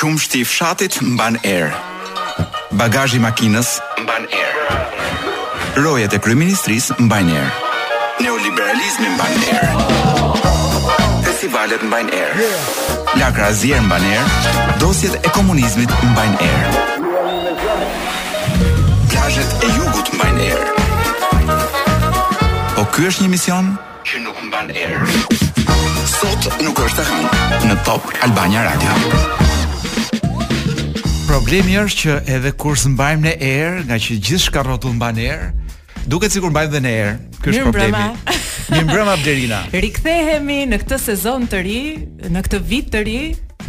Qumështi i fshatit mban erë. Bagazhi i makinës mban erë. Rojet e kryeministrisë mbajnë erë. Neoliberalizmi mban erë. Festivalet mbajnë erë. Lakra e zier mban erë. Dosjet e komunizmit mbajnë erë. Plazhet e jugut mbajnë erë. Po ky është një mision? që nuk mban erë. Sot nuk është e hënë në Top Albania Radio. Problemi është që edhe kur s'mbajmë ne erë, nga që gjithçka rrotull mban erë, duket sikur mbajmë dhe ne erë. Ky është problemi. Mirëmbrëma Blerina. Rikthehemi në këtë sezon të ri, në këtë vit të ri,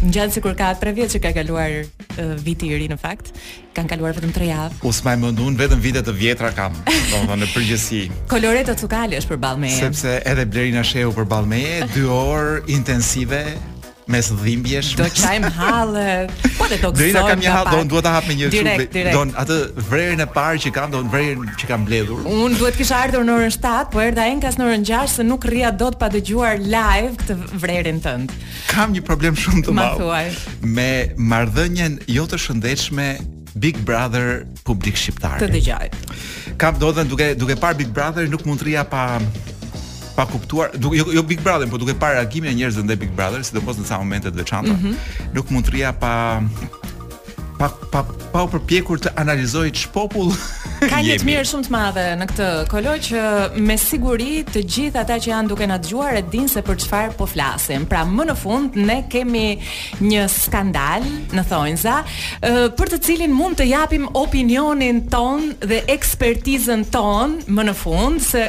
ngjan sikur ka tre vjet që ka kaluar uh, viti i ri në fakt Kanë kaluar vetëm 3 javë. U s'maj mend, unë vetëm vite të vjetra kam, domethënë në përgjithësi. Koloreto Cukali është përballë meje. Sepse edhe Blerina Shehu përballë meje, 2 orë intensive mes dhimbjesh. Do qajmë halle. Po le të tokë. Blerina kam një hall, do duhet ta hap menjëherë. Don atë vrerin e parë që kam, don vrerin që kam mbledhur. Unë duhet kisha ardhur në orën 7, po erdha enkas në orën 6 se nuk rrija dot pa dëgjuar live këtë vrerin tënd. Kam një problem shumë të madh. Me marrëdhënien jo të shëndetshme Big Brother publik shqiptar. Të dëgjoj. Kam domethënë duke duke parë Big Brother nuk mund të rrija pa pa kuptuar, duke jo, jo Big Brother, por duke parë reagimin e njerëzve ndaj Big Brother, sidomos në ca momente të veçanta, mm -hmm. nuk mund të rrija pa pa pa pa u përpjekur të analizoj ç'popull. Ka një të mirë shumë të madhe në këtë Kolo që me siguri të gjithë ata që janë duke na dëgjuar e dinë se për çfarë po flasim. Pra më në fund ne kemi një skandal në thonjëza për të cilin mund të japim opinionin tonë dhe ekspertizën tonë më në fund se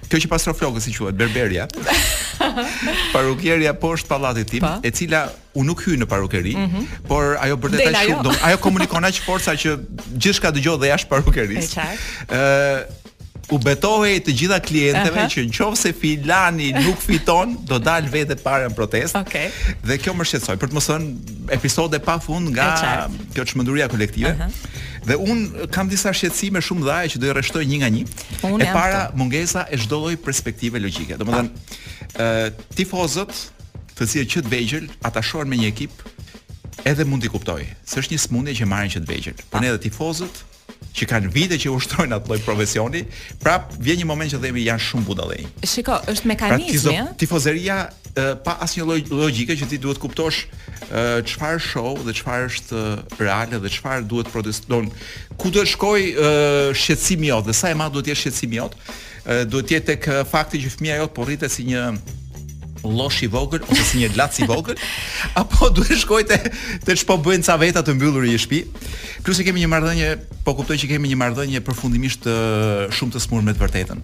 Kjo që pastron flokët si quhet, berberja. Parukierja poshtë pallatit tim, po. e cila u nuk hyj në parukeri, mm -hmm. por ajo bërtet aq shumë, do, ajo komunikon aq fort sa që gjithçka dëgjohet dhe jashtë parukerisë. Ë u betohej të gjitha klienteve uh -huh. që nëse filani nuk fiton, do dal vetë para në protestë. Okej. Okay. Dhe kjo më shqetësoi për të mos thënë episode pafund nga kjo çmenduria kolektive. Uh -huh. Dhe unë kam disa shqetësime shumë të mëdhaja që do i rreshtoj një nga një. E para është mungesa e çdo lloj perspektive logjike. Domethënë, ë tifozët, të cilët që të vegjël ata shohen me një ekip, edhe mund t'i kuptoj, se është një sëmundje që marrin që të vegjël. Por ne edhe tifozët që kanë vite që ushtrojnë atë lloj profesioni, prapë vjen një moment që themi janë shumë budallenj. Shiko, është Pra tizo, mekanizmi, ë? tifozeria ë, pa asnjë lloj logjike që ti duhet kuptosh ë çfarë show dhe çfarë është ë, reale dhe çfarë duhet proteston Ku duhet shkojë shqetësimi jot dhe sa e madh duhet të jetë shqetësimi jot? Duhet të jetë tek fakti që fëmija jot po rritet si një llosh i vogël ose si një llac i vogël, apo duhet shkojë te te ç'po bëjnë ca veta të mbyllur në shtëpi. Plus e kemi një marrëdhënie, po kuptoj që kemi një marrëdhënie përfundimisht shumë të smur me të vërtetën.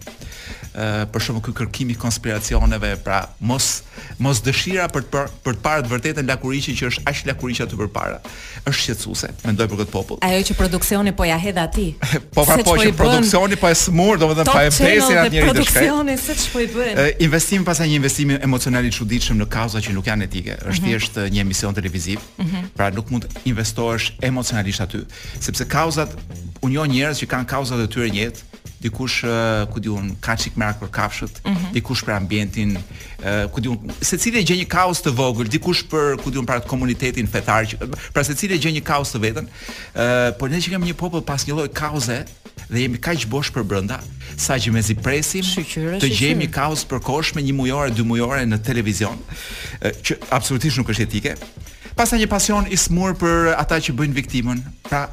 Ë për shkak ky kërkim i konspiracioneve, pra mos mos dëshira për të, për të parë të vërtetën lakuriq që është aq lakuriq aty përpara. Është shqetësuese, mendoj për këtë popull. Ajo që produksioni po ia hedh atij. po pra po, apo që produksioni po e smur, domethënë po e vdesin atë njeri të shkretë. Produksioni se ç'po i bën. Investimi pastaj një investim emocional i çuditshëm në kauza që nuk janë etike. Është mhm. thjesht një emision televiziv. Mhm. Pra nuk mund të investohesh emocionalisht aty, sepse kauzat unë njoh njerëz që kanë kauzat e tyre në jetë, dikush ku di unë ka çik merak për kafshët, mm -hmm. dikush për ambientin, ku di unë secili gjen një kauzë të vogël, dikush për ku di unë për atë komunitetin fetar, pra secili gjen një kauzë të vetën. Ë, por ne që jemi një popull pa asnjë lloj kauze dhe jemi kaq bosh përbrenda, sa që mezi presim shyqyr, të gjejmë një kauzë të përkohshme njëmujore, dymujore në televizion, që absolutisht nuk është etike. Pastaj një pasion i smur për ata që bëjnë viktimën. Pra,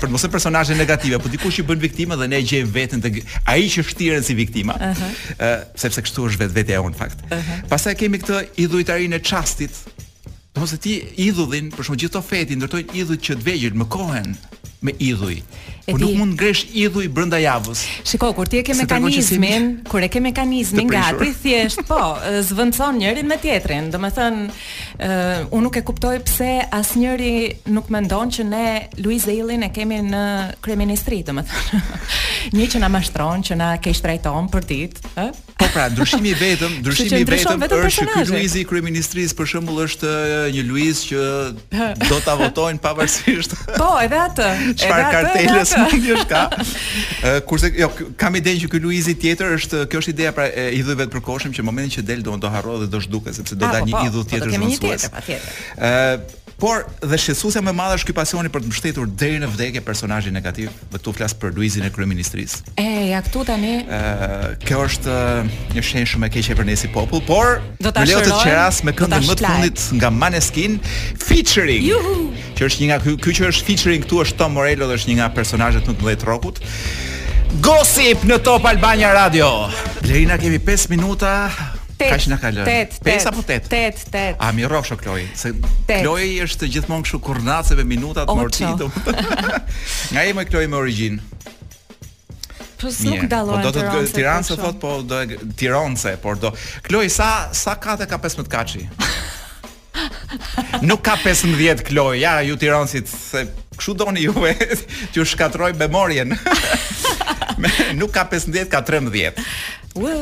për domosdo personazhe negative, po dikush që bën viktimën dhe ne e gjejmë veten te ai që shtiret si viktima. Ëh, uh -huh. uh, sepse kështu është vetvetja jonë në fakt. Uh -huh. Pastaj kemi këtë idhujtarinë e çastit. Domethënë ti idhullin, për shembull gjithë njerëzit ndërtojnë idhuj që të vegjël mëkohen me idhuj. Po nuk mund ngresh idhuj brenda javës. Shiko, kur ti e ke mekanizmin, kur e ke mekanizmin gati, thjesht po, zëvendëson njërin me tjetrin. Domethënë, Unë nuk e kuptoj pse asnjeri nuk mendon që ne Luiz Ejllin e kemi në kryeministri, domethënë. Një që na mashtron, që na keqtrajton përditë, ë? Po pra, ndryshimi i vetëm, ndryshimi i vetëm është që Luizi i kryeministrisë për shembull është një Luiz që do ta votojnë pavarësisht. Po, edhe atë. Çfarë kartele mund të ketë? Kurse jo, kam idenë që ky Luizi tjetër është, kjo është ideja pra e idhujve të përkohshëm që në momentin që del do të harrohet dhe do të sepse do dalë një po, idhull po, tjetër zëvendësues. Po, patjetër. Ë, Por dhe shqetësuesja më e madhe është ky pasioni për të mbështetur deri në vdekje personazhin negativ, dhe këtu flas për Luizin e kryeministrisë. E, ja këtu tani. Ë, kjo është një shenjë shumë e keqe për ne si popull, por do ta shërojmë. Të qeras me këngën më të fundit nga Maneskin featuring. Juhu! Që është një nga ky, ky që është featuring këtu është Tom Morello dhe është një nga personazhet më të mëdhenj të rockut. Gossip në Top Albania Radio. Lerina kemi 5 minuta, Tetë, kaq na ka lënë. Tetë, pesë apo tetë? Tetë, tetë. A mi rrofsh Kloi, se Kloi është gjithmonë kështu kurnace me minutat mortitu. Nga jemi Kloi me origjinë? Po nuk dallohen. Po do Tiranëse thot, po do Tironse, por do. Kloi sa sa kate ka 15-katëshi? Nuk ka 15 Kloi, ja ju Tironsit se kshu doni juve, t'ju shkatroj memorien. nuk ka 15, ka 13. Ua,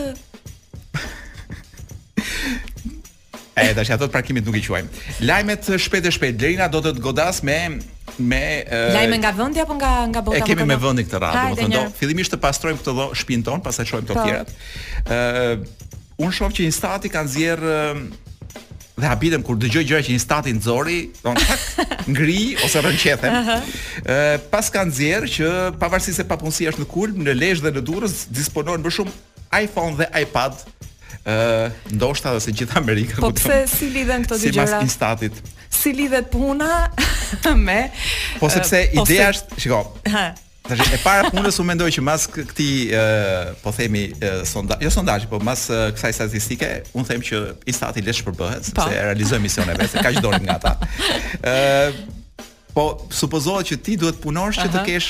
E tash ato të parkimit nuk i quajmë. Lajmet shpejt e shpejt. Lerina do të të godas me me uh, lajme nga vendi apo nga nga bota. E kemi me vendin këtë radhë, do të thonë, fillimisht të pastrojmë këtë dho shpinë tonë, pastaj shojmë të po. tjerat. Ë uh, un shoh që Instati ka nxjerrë uh, dhe habitem kur dëgjoj gjëra që Instati nxori, domethënë ngri ose rrënqethem. Ë uh -huh. uh, paska nxjerrë që pavarësisht se papunësia është në kulm, në Lezhë dhe në Durrës disponohen më shumë iPhone dhe iPad ë uh, ndoshta edhe se gjithë Amerika po kupton. Po pse, si lidhen këto dy gjëra? Sipas Instatit. Si lidhet puna me Po sepse uh, ideja është, se... shiko. Ha. Tash e para punës un mendoj që mas këtij uh, po themi uh, sonda, jo sondazh, po mas uh, kësaj statistike, un them që Instati le të shpërbëhet po. sepse realizoi misionin e vet, kaq donim nga ata. Ë uh, Po supozohet që ti duhet të punosh që të kesh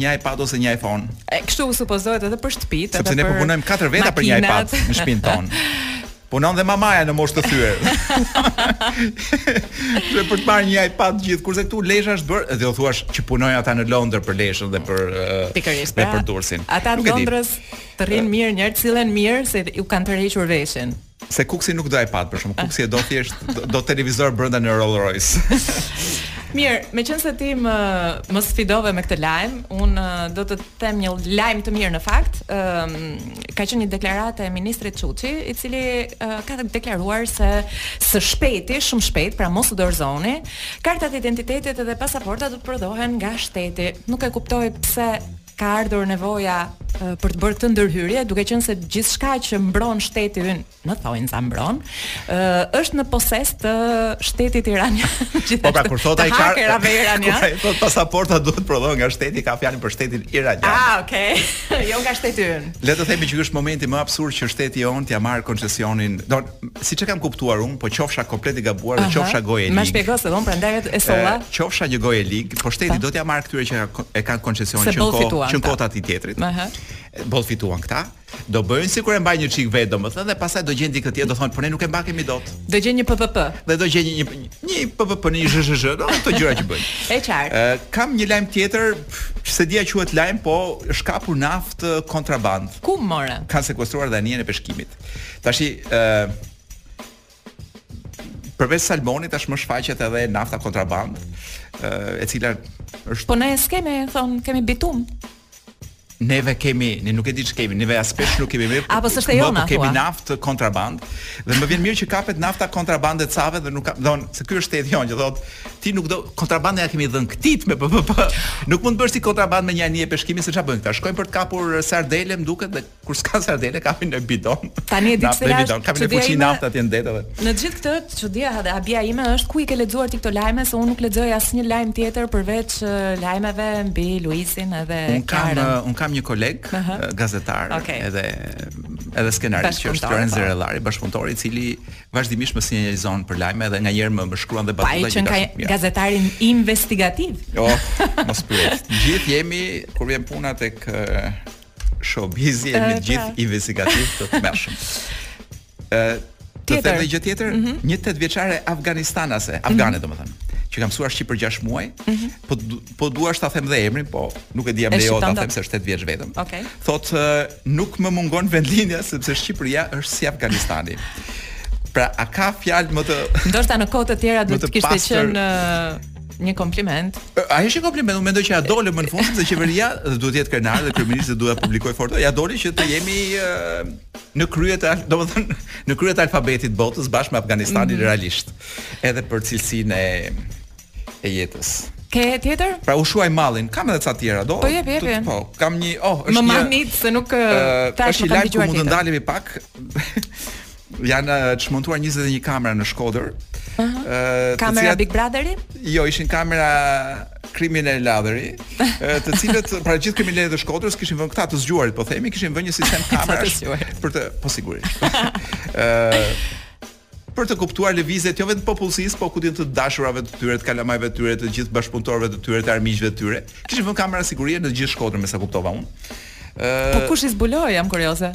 një iPad ose një iPhone. E kështu supozohet edhe për shtëpitë, edhe për. Sepse ne po punojmë katër veta për një iPad në shtëpinë tonë. Punon dhe mamaja në moshë të thyer. Dhe për të marrë një iPad gjithë, kurse këtu Lezha është bërë, dhe u thuash që punojnë ata në Londër për Lezhën dhe për pikërisht pra, për Durrësin. Ata në Londër të rrinë mirë, njerëzit sillen mirë se u kanë tërhequr veshin. Se Kuksi nuk do iPad për shembull, Kuksi do thjesht do, do televizor brenda në Rolls Royce. Mirë, meqenëse ti më, më sfidove me këtë lajm, unë do të them një lajm të mirë në fakt, um, ka qenë një deklaratë e Ministrit Çuçi, i cili uh, ka deklaruar se së shpejti, shumë shpejt, pra mos u dorëzoni, kartat e identitetit dhe pasaporta do të prodhohen nga shteti. Nuk e kuptoj pse ka ardhur nevoja për të bërë këtë ndërhyrje, duke qenë se gjithçka që mbron shteti ynë, në thonjëza mbron, ë është në poses të shtetit iranian. Po pra kur thotë ai ka iranian. Po pasaportat duhet të prodhohen nga shteti, ka fjalën për shtetin iranian. Ah, okay. jo nga shteti ynë. Le të themi që ky është momenti më absurd që shteti jonë t'ia marr koncesionin. Do siç e kam kuptuar unë, po qofsha komplet i gabuar dhe qofsha gojë e ligë. Ma shpjego se dhe unë prandaj e solla. Qofsha një gojë e ligë, po shteti do t'ia marrë këtyre që e kanë koncesionin që kohë, që koha e atij tjetrit. Aha. Boll fituan këta. Do bëjnë sikur e mbajnë një çik vetë domethënë dhe pastaj do gjejnë dikë tjetër, do thonë po ne nuk e mbakemi dot. Do gjejnë një PPP. Dhe do gjejnë një një PPP në një ZHZHZH, do ato gjëra që bëjnë. E qartë. Kam një lajm tjetër, s'e di a quhet lajm, po është kapur naftë kontrabandë. Ku more? Kanë sekuestruar dhe anijen e peshkimit. Tashi ë uh, përveç salmonit tashmë shfaqet edhe nafta kontrabandë, ë uh, e cila është Po ne s'kemi thonë kemi bitum. Neve kemi, ne nuk e di ç'kemi, neve as peshk nuk kemi mirë. Apo s'është e jona, kemi naftë kontrabandë dhe më vjen mirë që kapet nafta kontrabandë e cave dhe nuk ka, don, se ky është shteti jonë që thotë, ti nuk do kontrabandën ia kemi dhënë këtij me PPP. Nuk mund të bësh ti kontrabandë me një anije peshkimi se ça bëjnë këta. Shkojnë për të kapur sardele, më duket, dhe Kur s'ka sardele, kapin një bidon. Tani e di pse lash. Bidon, kapin një fuçi naftë atje në det dhe. Në gjithë këtë, çudia edhe habia ime është ku i ke lexuar ti këto lajme se unë nuk lexoj asnjë lajm tjetër përveç lajmeve mbi Luisin edhe Unë kam unë kam një koleg uh -huh. gazetar okay. edhe edhe skenarist që është Lorenzo po. Rellari, bashkëpunëtor i cili vazhdimisht më sinjalizon për lajme edhe nganjëherë më më shkruan dhe batuta që ka gazetarin investigativ. Jo, mos pyet. Gjithë jemi kur vjen puna tek Showbizi jemi të gjithë pra. investigativë të tmerrshëm. Të them dhe një gjë tjetër, mm -hmm. një tetëvjeçare afganistanase, mhm. Afgane mm -hmm. domethënë, që ka mësuar shqip për 6 muaj, mm -hmm. po, po doja ta them dhe emrin, po nuk e di, më lejo të them se është tetë vjeçe vetëm. Okay. Thotë, nuk më mungon vendlindja, sepse Shqipëria është si Afganistani. Pra, a ka fjalë më të... Ndoshta në kohë të tjera do të kishte qenë Një kompliment. Ai është një kompliment, unë mendoj që ia dolëm më në fund sepse qeveria dhe duhet të jetë krenare dhe kryeministri duhet ta publikojë fort. Ia doli që të jemi në krye të, domethënë, në krye të alfabetit të botës bashkë me Afganistanin mm -hmm. realisht. Edhe për cilësinë e e jetës. Ke tjetër? Pra u shuaj mallin, kam edhe ca tjera, do. Po jep, jep. Po, kam një, oh, është një. Më merrni se nuk uh, tash më kam dëgjuar. Është një lajm ku mund të ndalemi pak. Janë çmontuar 21 kamera në Shkodër. Uh -huh. uh, kamera të cilat... Big Brotheri? Jo, ishin kamera Criminal Brotheri, të cilët pra gjithë kriminelët e Shkodrës kishin vënë këta të zgjuarit, po themi, kishin vënë një sistem kamerash për të, po sigurisht. Ëh, për të kuptuar lëvizjet jo vetëm popullsisë, po kujtën të dashurave të tyre, të kalamajve të tyre, të gjithë bashkëpunëtorëve të tyre, të armiqve të tyre. Kishin vënë kamera sigurie në gjithë Shkodrën, me sa kuptova unë. Ëh, po kush i zbuloi, jam kurioze.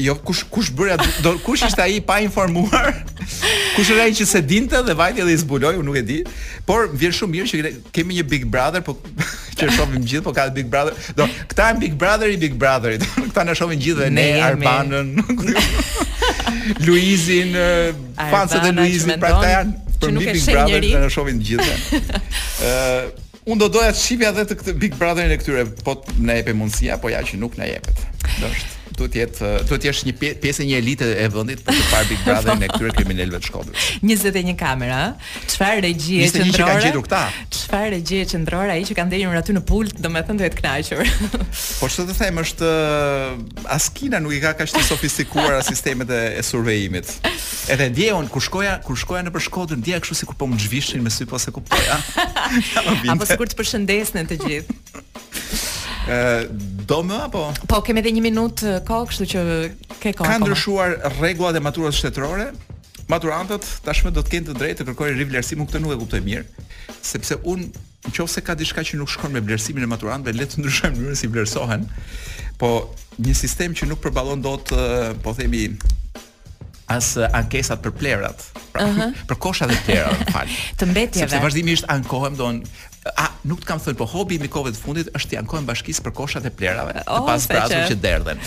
Jo, kush kush bëri atë? Do kush ishte ai i painformuar? Kush është ai që s'e dinte dhe vajti dhe i zbuloi, unë nuk e di. Po më vjen shumë mirë që kemi një Big Brother, po që shohim gjithë, po ka Big Brother. Do, këta janë Big Brother i Big Brotherit. këta na shohin gjithë dhe ne, ne Arbanën. Luizin, fansat e Luizit, pra këta janë përmbi Big Brother, këta na shohin gjithë. Ëh, Unë do doja të shihja edhe të këtë Big Brotherin e këtyre, po na jepej mundësia, po ja që nuk na jepet. Do është duhet të jetë duhet të jesh një pjesë e një elite e vendit për të parë Big Brotherin e këtyre kriminelëve të Shkodrës. 21 kamera, çfarë regjie qendrore? Çfarë gjetur këta? Çfarë regjie qendrore ai që ka ndenjur aty në pult, domethënë duhet të jetë kënaqur. Po çfarë të them është as Kina nuk i ka kaq të sofistikuara sistemet e, e survejimit. Edhe dje un kur shkoja, kur shkoja nëpër Shkodër, ndjeja kështu sikur po më zhvishnin me sy, po se kuptoja. apo sikur të përshëndesnin të gjithë. Ë, do më apo? Po kemi edhe një minutë kohë, kështu që ke kohë. Kanë ndryshuar rregullat e maturës shtetërore? Maturantët tashmë do të kenë të drejtë të kërkojnë rivlerësim, unë këtë nuk e kuptoj mirë, sepse un nëse ka diçka që nuk shkon me vlerësimin e maturantëve, le të ndryshojmë mënyrën si vlerësohen. Po një sistem që nuk përballon dot, po themi, as ankesat për plehrat. Ëh. Uh -huh. për koshat e plehra, fal. të mbetjeve. Sepse vazhdimisht ankohem don a nuk të kam thënë, po hobi im i kohëve të fundit është t'i ankohem bashkisë për koshat e plehrave, oh, të pazbrazur që derdhen.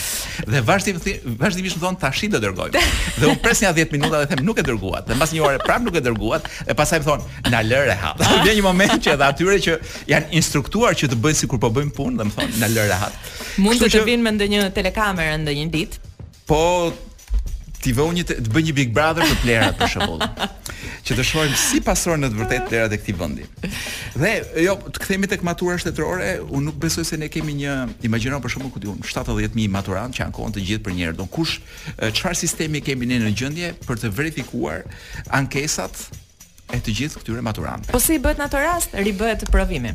Dhe vazhdimisht vazhdimisht më thonë tashi do dërgojmë. dhe un pres një 10 minuta dhe them nuk e dërguat. Dhe mbas një ore prap nuk e dërguat, e pastaj më thonë na lër rehat. Dhe vjen një moment që edhe atyre që janë instruktuar që të bëjnë sikur po bëjnë punë, dhe më thonë na lër rehat. Mund të, të vinë me ndonjë telekamerë ndonjë ditë. Po t'i vë një të bëj një Big Brother për plehrat për shembull. që të shohim si pastrojnë në të vërtetë plehrat e këtij vendi. Dhe jo, të kthehemi tek matura shtetërore, unë nuk besoj se ne kemi një, imagjino për shembull ku di un 70000 maturantë që ankohen të gjithë për një herë. Do kush çfarë sistemi kemi ne në gjendje për të verifikuar ankesat e të gjithë këtyre maturantëve. Po si bëhet në atë rast, ribëhet provimi.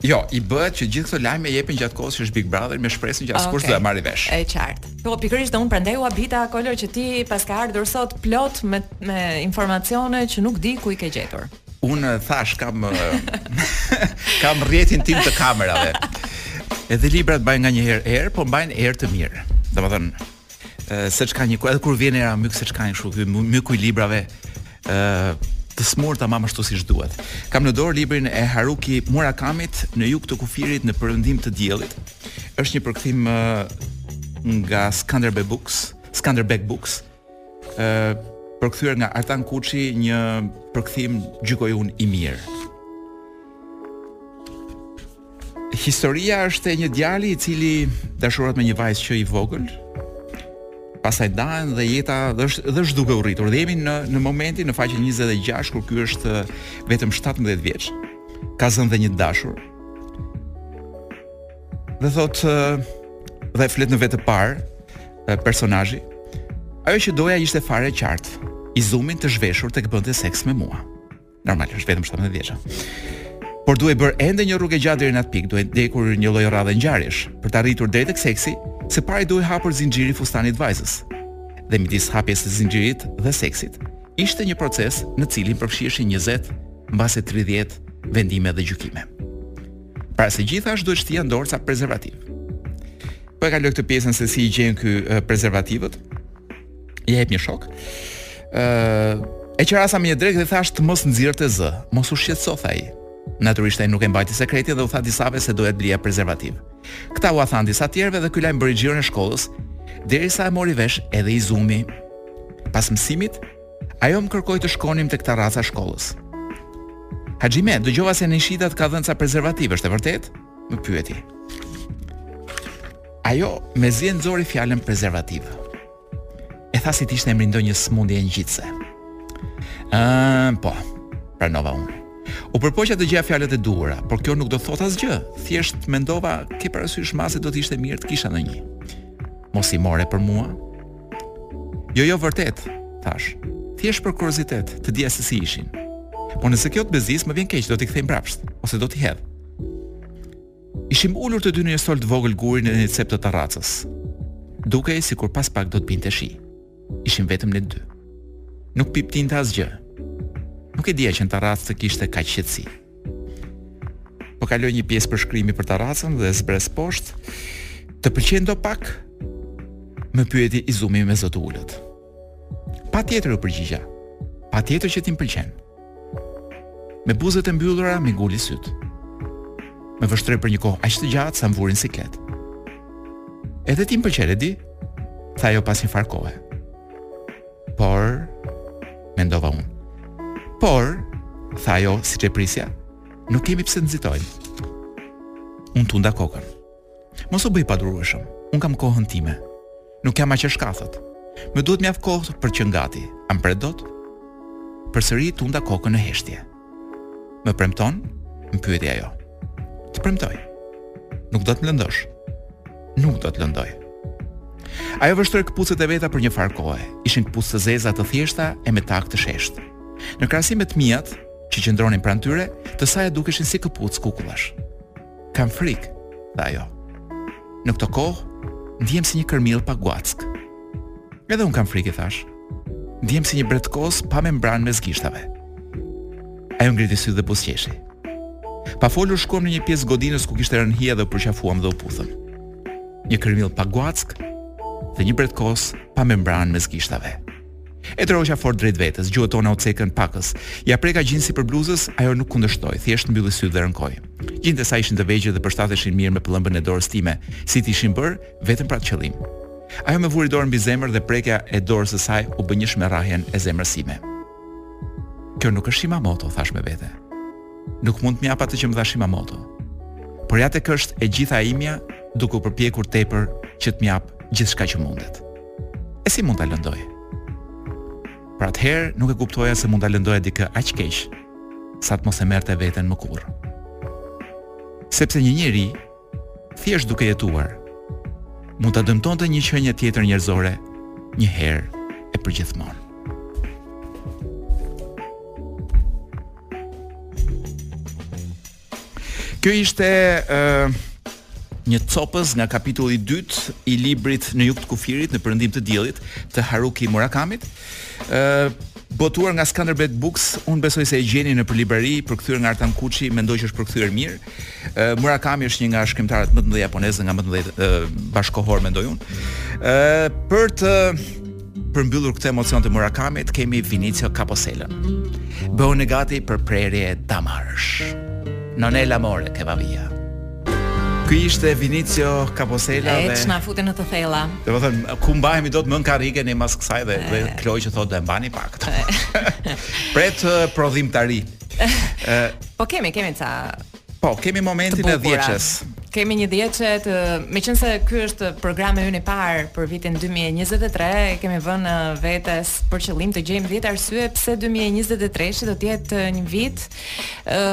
Jo, bëhet që gjithë këto lajme jepen gjatë kohës që është Big Brother me shpresën që askush okay. s'do e marrë vesh. E qartë. Po pikërisht unë prandaj u habita kolor që ti paska ardhur sot plot me me informacione që nuk di ku i ke gjetur. Unë thash kam kam rrjetin tim të kamerave. Edhe librat mbajnë nganjëherë erë, po mbajnë erë të mirë. Domethënë, seç ka një edhe kur vjen era myk seç ka një kështu ky myku i librave ë të sëmur tamam ashtu siç duhet. Kam në dorë librin e Haruki Murakamit në jug të kufirit në perëndim të diellit. Është një përkthim nga Skanderbe Books, Skanderbeg Books. ë përkthyer nga Artan Kuçi, një përkthim gjykoj unë i mirë. Historia është e një djali i cili dashurohet me një vajzë që i vogël. Pastaj ndahen dhe jeta dhe është dhe është duke u rritur. Dhe jemi në në momentin në faqen 26 kur ky është uh, vetëm 17 vjeç. Ka zënë dhe një të dashur. Dhe thotë uh, dhe flet në vetë të parë uh, personazhi. Ajo që doja ishte fare e qartë. Izumin të zhveshur tek bënte seks me mua. Normal, është vetëm 17 vjeç. Por duhej bërë ende një rrugë e gjatë deri në atë pikë, duhej ndjekur një lloj radhe ngjarjesh. Për të arritur deri tek seksi, së pari duhej hapur zinxhiri i fustanit të vajzës. Dhe midis hapjes së zinxhirit dhe seksit, ishte një proces në të cilin përfshiheshin 20, mbase 30 vendime dhe gjykime. Para së gjithash duhej të shtija në dorë ca prezervativë. Po e kaloj këtë pjesën se si i gjen ky prezervativët. Ia jep një shok. E qerasa me një drekë dhe i thashë të mos nxirrte zë, mos u shqetëso tha ai. Natyrisht ai nuk e mbajti sekretin dhe u tha disave se doja të blija prezervativë. Këta ua thanë disa të tjerëve dhe ky lajm bëri xhiron e shkollës, derisa e mori vesh edhe Izumi. Pas mësimit, ajo më kërkoi të shkonim tek tarraca e shkollës. Haxhime, dëgjova se Nishida të ka dhënë ca prezervativë, është e vërtetë? Më pyeti. Ajo mezi e nxori fjalën prezervativ. E tha si të ishte emri i ndonjë sëmundjeje ngjitëse. Ëm, po. Pranova unë. U përpoqa të gjeja fjalët e duhura, por kjo nuk do të thotë asgjë. Thjesht mendova, ke parasysh mbase do të ishte mirë të kisha ndonjë. Mos i more për mua? Jo, jo vërtet, thashë. Thjesht për kuriozitet, të dija se si ishin. Po nëse kjo të bezdis, më vjen keq, do t'i kthej mbrapsht, ose do t'i hedh. Ishim ulur të dy në një stol të vogël guri në një cep të tarracës. Dukej sikur pas pak do të binte shi. Ishim vetëm ne dy. Nuk pipëtinte asgjë. Nuk e dija që në tarracë të kishte kaq qetësi. Po kaloj një pjesë përshkrimi për tarracën dhe zbres poshtë. Të pëlqen do pak? Më pyeti Izumi me zë të ulët. Patjetër u përgjigja. Patjetër që ti më pëlqen. Me buzët e mbyllura m'i nguli sytë. Më vështroi për një kohë aq të gjatë sa më vuri në siklet. Edhe ti më pëlqen, e di? Tha ajo pas një farë kohe. Por mendova unë. Por, tha ajo siç e prisja, nuk kemi pse të nxitojmë. Unë tunda kokën. Mos u bëj i padurueshëm. Unë kam kohën time. Nuk jam aq e shkathët. Më duhet mjaft kohë për të qenë gati. A më pret dot? Përsëri tunda kokën në heshtje. Më premton? Më pyeti ajo. Të premtoj. Nuk do të më lëndosh. Nuk do të të lëndoj. Ajo vështroi këpucët e veta për një farë kohe. Ishin këpucë të zeza të thjeshta e me tak të sheshtë. Në krahasim me të miat që qëndronin pranë tyre, të saja dukeshin si këpucë kukullash. Kam frikë, tha ajo. Në këto kohë, ndihem si një kërmill pa guaskë. Edhe unë kam frikë, i thashë. Ndihem si një bretkosë pa membranë mes gishtave. Ajo ngriti sytë dhe buzëqeshi. Pa folur shkuam në një pjesë të godinës ku kishte rënë hija dhe u përqafuam dhe u puthëm. Një kërmill pa guaskë dhe një bretkosë pa membranë mes gishtave. E tërhoqa fort drejt vetes, gjuhët tona u cekën pakës. Ia preka gjinë sipër bluzës, ajo nuk kundërshtoi, thjesht mbylli sytë dhe rënkoi. Gjinjtë e saj ishin të vegjël dhe përshtateshin mirë me pëllëmbën e dorës time, si të ishin bërë vetëm për atë qëllim. Ajo më vuri dorën mbi zemër dhe prekja e dorës së saj u bë njësh me rrahjen e zemrës sime. Kjo nuk është Shimamoto, thashë me vete. Nuk mund të më japë atë që më dha Shimamoto. Por ja tek është e gjitha imja, duke u përpjekur tepër që të më japë gjithçka që mundet. E si mund ta lëndoj? Por atëherë nuk e kuptoja se mund ta lëndoja dikë aq keq sa të mos e merrte veten më kurrë. Sepse një njeri thjesht duke jetuar mund ta dëmtonte një qenie tjetër njerëzore një herë e përgjithmonë. Kjo ishte ë një copëz nga kapitulli i dytë i librit Në jug të kufirit, në perëndim të diellit të Haruki Murakamit. ë botuar nga Skanderbeg Books, unë besoj se e gjeni nëpër librari, përkthyer nga Artan Kuçi, mendoj që është përkthyer mirë. ë Murakami është një nga shkrimtarët më të mëdhenj japonezë, nga më të mëdhenjtë ë bashkëkohorë mendoj unë. ë për të Përmbyllur këtë emocion të Murakamit, kemi Vinicio Kaposelën. Bëhuni gati për prerje damarësh. Non è l'amore che va via. Ky ishte Vinicio Kaposela dhe... Ec na fute në të thella. Domethënë, ku mbahemi dot më në karrige ne mas kësaj dhe, dhe Kloi që thotë do e mbani pak. Pret prodhim të ri. po kemi, kemi ca Po, kemi momentin e dhjetëshes. Kemi një dhjetëshe të, meqenëse ky është programi ynë i parë për vitin 2023, i kemi vënë vetes për qëllim të gjejmë 10 arsye pse 2023 do të jetë një vit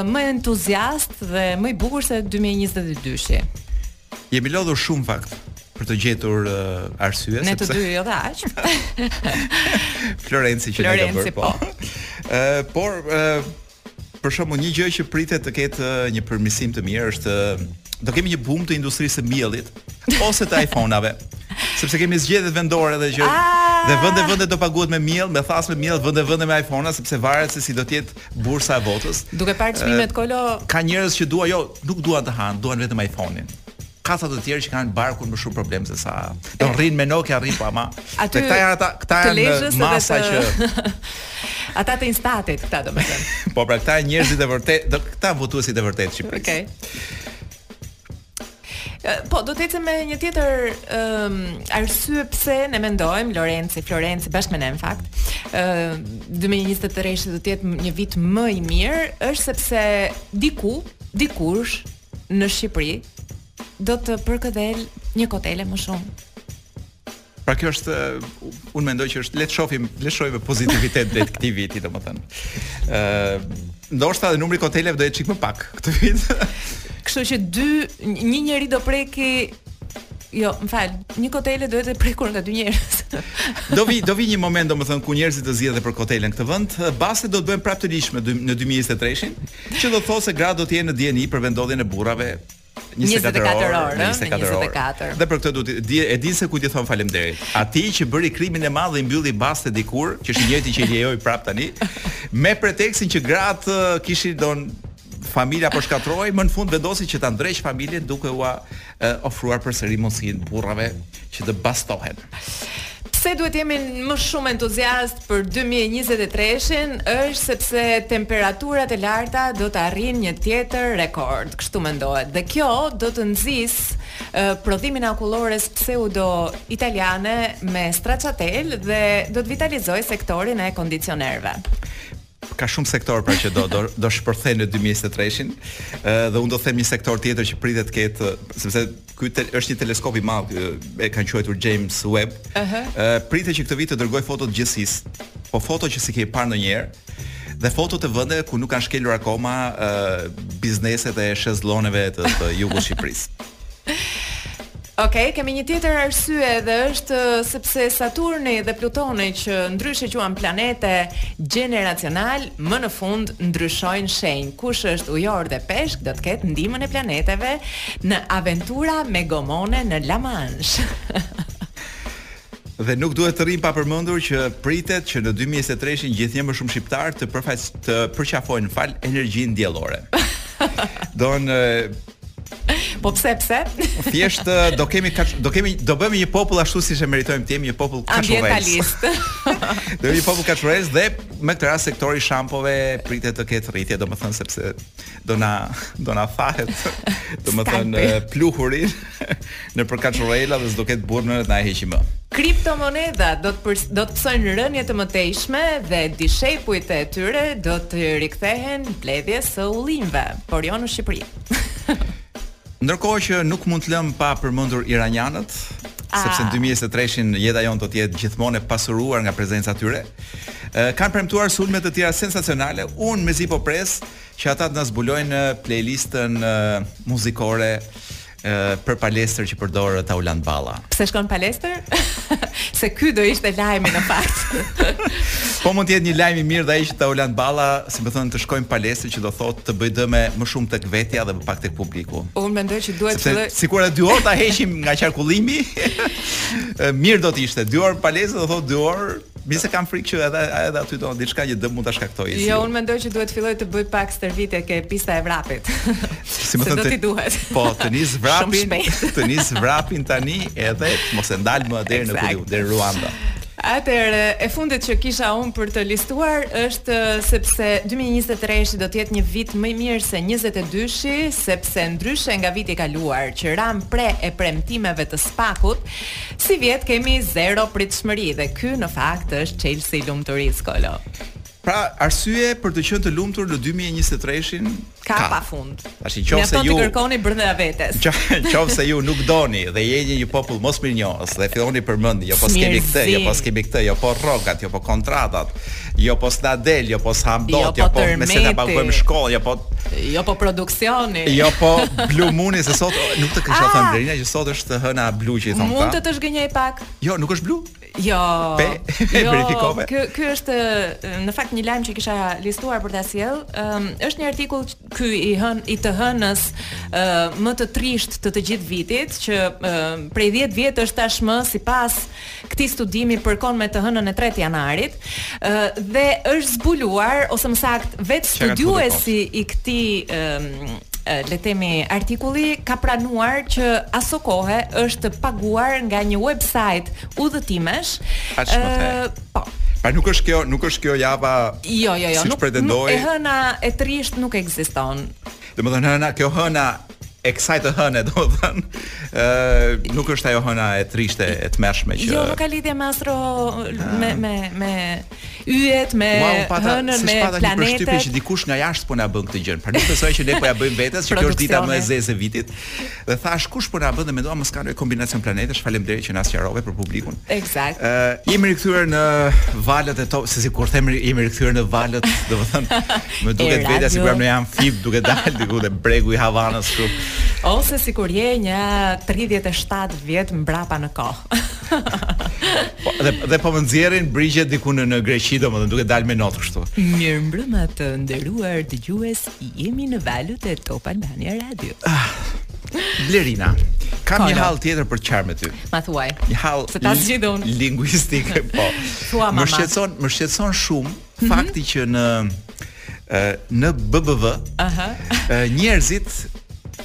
më entuziast dhe më i bukur se 2022-shi. Jemi lodhur shumë në fakt për të gjetur uh, arsye sepse ne të dy jo dhe aq. Florenci që Florenci, ka bërë po. Uh, por uh, Për shembull, një gjë që pritet të ketë një përmirësim të mirë është do kemi një boom të industrisë së miellit ose të iPhone-ave. Sepse kemi zgjedhjet vendore edhe që ah! dhe vende vende do paguhet me miell, me thasë me miell, vende vende me iPhone-a sepse varet se si do të jetë bursa e votës. Duke parë çmimet, Klo, ka njerëz që duan jo, nuk duan të hanë, duan vetëm iPhone-in. Ka ca të tjerë që kanë barkun më shumë problem se sa. Do rrin me Nokia rrin pa ma. Aty këta janë ata, këta janë masa që Ata të instatit këta domethënë. po pra këta janë njerëzit e vërtetë, këta votuesit e vërtetë shqiptarë. Okej. Okay. Po, do të ecem me një tjetër um, arsye pse ne mendojmë Lorenci, Florenci bashkë me ne në fakt. Ëm uh, 2023 do të jetë një vit më i mirë, është sepse diku, dikush në Shqipëri do të përkëdhel një kotele më shumë. Pra kjo është unë mendoj që është le të shohim, le të shohim pozitivitet drejt këtij viti, domethënë. Ë, uh, ndoshta edhe numri koteleve do jetë çik më pak këtë vit. Kështu që dy një njeri do preki. Jo, më fal, një kotele duhet të prekur nga dy njerëz. do vi do vi një moment domethënë ku njerëzit të zihen për kotele në këtë vend, bastet do të bëhen prapë të ligjshme në 2023-shin. Që do të thotë se gratë do të jenë në dijeni për vendndodhjen e burrave 24 në 24 orë. Dhe për këtë duhet, e di se kujt i thonë faleminderit. Atij që bëri krimin e madh dhe i mbylli bastet dikur, që është i njëjti që i lejoi prapë tani, me pretekstin që gratë uh, kishin don familja po shkatërrohej, më në fund vendosi që ta ndreqë familjen duke ua ofruar përsëri mundësinë burrave që të bastohen. Pse duhet të jemi më shumë entuziastë për 2023-shin, është sepse temperaturat e larta do të arrijnë një tjetër rekord, kështu mendohet. Dhe kjo do të nxisë uh, prodhimin e akullores pseudo italiane me straçatela dhe do të vitalizojë sektorin e kondicionerëve. Ka shumë sektorë pra që do do do shpërthejnë në dy mijë e njëzet e treshin, ë dhe unë do them një sektor tjetër që pritet të ketë, sepse ky te, është një teleskop i madh, ë, e kanë quajtur James Webb. Ëhë. Ë pritet që këtë vit të dërgojë foto të gjithësisë, po foto që s'i kemi parë ndonjëherë dhe foto të vendeve ku nuk kanë shkelur akoma ë bizneset e shezlloneve të, të jugut të Shqipërisë. Okej, okay, kemi një tjetër arsye dhe është sepse Saturni dhe Plutoni që ndryshe quhen planete gjeneracionale, më në fund ndryshojnë shenjë. Kush është ujor dhe peshk do të ketë ndihmën e planeteve në aventura me gomone në La Manche. dhe nuk duhet të rrimë pa përmendur që pritet që në 2023-shin gjithnjë më shumë shqiptarë të përfaqësojnë të përqafojnë, më fal, energjinë diellore. Don Po pse pse? Thjesht do kemi kaç, do kemi do bëhemi një popull ashtu siç e meritojmë të jemi një popull kaçurrels. do jemi një popull kaçurrels dhe me këtë rast sektori i shampove pritet të ketë rritje, domethënë sepse do na do na hahet domethënë pluhuri Nëpër kaçurrela dhe s'do ketë burrë nëne të na e heqi më. Kriptomonedhat do të do të pësojnë rënie të mëtejshme dhe dishepujt e tyre do të rikthehen mbledhjes së ullinjve, por jo në Shqipëri. Ndërkohë që nuk mund të lëmë pa përmendur iranianët, ah. sepse në 2023-shin jeta jonë do të jetë gjithmonë e pasuruar nga prezenca e tyre. Kanë premtuar sulme të tjera sensacionale. Unë mezi po pres që ata të na zbulojnë playlistën muzikore për palestër që përdor Taulant Balla. Pse shkon në palestër? Se ky do ishte lajmi në fakt. po mund të jetë një lajm i mirë dhe ai që Taulant Balla, si më thënë, të shkojë në palestër që do thotë të bëj dëme më shumë tek vetja dhe më pak tek publiku. Unë mendoj që duhet të sikur e dy orë ta heqim nga qarkullimi. mirë do të ishte. Dy orë palestër do thotë dy orë Unë se kam frikë që edhe edhe aty do diçka një dëm mund ta shkaktojë. Jo, unë mendoj që duhet të filloj të bëj pak stërvitje ke pista e vrapit. Si më thënë ti duhet. Po, të nis vrapin, të nis vrapin tani edhe të mos e ndal më deri në Peru, deri Ruanda. Atëherë, e fundit që kisha unë për të listuar është sepse 2023-shi do të jetë një vit më i mirë se 22-shi, sepse ndryshe nga viti i kaluar që ram pre e premtimeve të SPAK-ut, Sivjet kemi zero pritshmëri dhe ky në fakt është çelësi i lumturisë Kolo. Pra, arsye për të qenë të lumtur në 2023-shin ka, ka. pafund. Tash nëse ju kërkoni brenda vetes. Nëse ju nuk doni dhe jeni një popull mosmirënjohës dhe filloni përmendni, jo po kemi këtë, jo po kemi këtë, jo po rrogat, jo po kontratat, jo po s'na del, jo po s'ham dot, jo po me se ta paguajmë shkollë, jo po jo po produksioni. Jo po Blue Mooni se sot nuk të kisha thënë Blerina që sot është e hëna blu që i thon këta. Mund të të zhgënjoj pak. Jo, nuk është blu? Jo. Pe, e jo, verifikove. Ky ky është në fakt një lajm që kisha listuar për ta sjell. Ëm është një artikull ky i hën i të hënës ë më të trisht të të gjithë vitit që prej 10 vjet është tashmë sipas këtij studimi përkon me të hënën e tretë të janarit dhe është zbuluar ose më saktë vetë studiuesi i këtij le të themi artikulli ka pranuar që aso kohe është paguar nga një website udhëtimesh. Ëh, po. Pra nuk është kjo, nuk është kjo java. Jo, jo, jo, si nuk pretendoj. E hëna e trisht nuk ekziston. Domethënë hëna, kjo hëna e kësaj të hëne, domethënë, ë uh, nuk është ajo hëna e trishte, e tmerrshme që Jo, nuk ka lidhje me astro ah. me me me yjet, me hënën, me planetet. Wow, pata një që dikush nga jashtë po na bën këtë gjë. Pra nuk besoj që ne po ja bëjmë vetes, që kjo është dita më e zezë e vitit. Dhe thash kush po na bën dhe mendova mos ka ndonjë kombinacion planetesh. Faleminderit që na sqarove për publikun. Eksakt. Ë uh, jemi rikthyer në valët e top, se sikur them jemi rikthyer në valët, domethënë më duket vetja sikur jam në amfib duke dalë diku te bregu i Havanës këtu. Ose sikur je një 37 vjet mbrapa në kohë. Po, dhe dhe po më nxjerrin brigjet diku në në Greqi domethënë duke dalë me not kështu. Mirëmbrëma të nderuar dëgjues, jemi në valët e Top Albania Radio. Ah. Blerina, kam një hall tjetër për të qarë me ty. Ma thuaj. Një hall se ta zgjidh unë. Linguistik, po. Thua mama. Më shqetëson, më shqetëson shumë mm -hmm. fakti që në në BBV, aha, njerëzit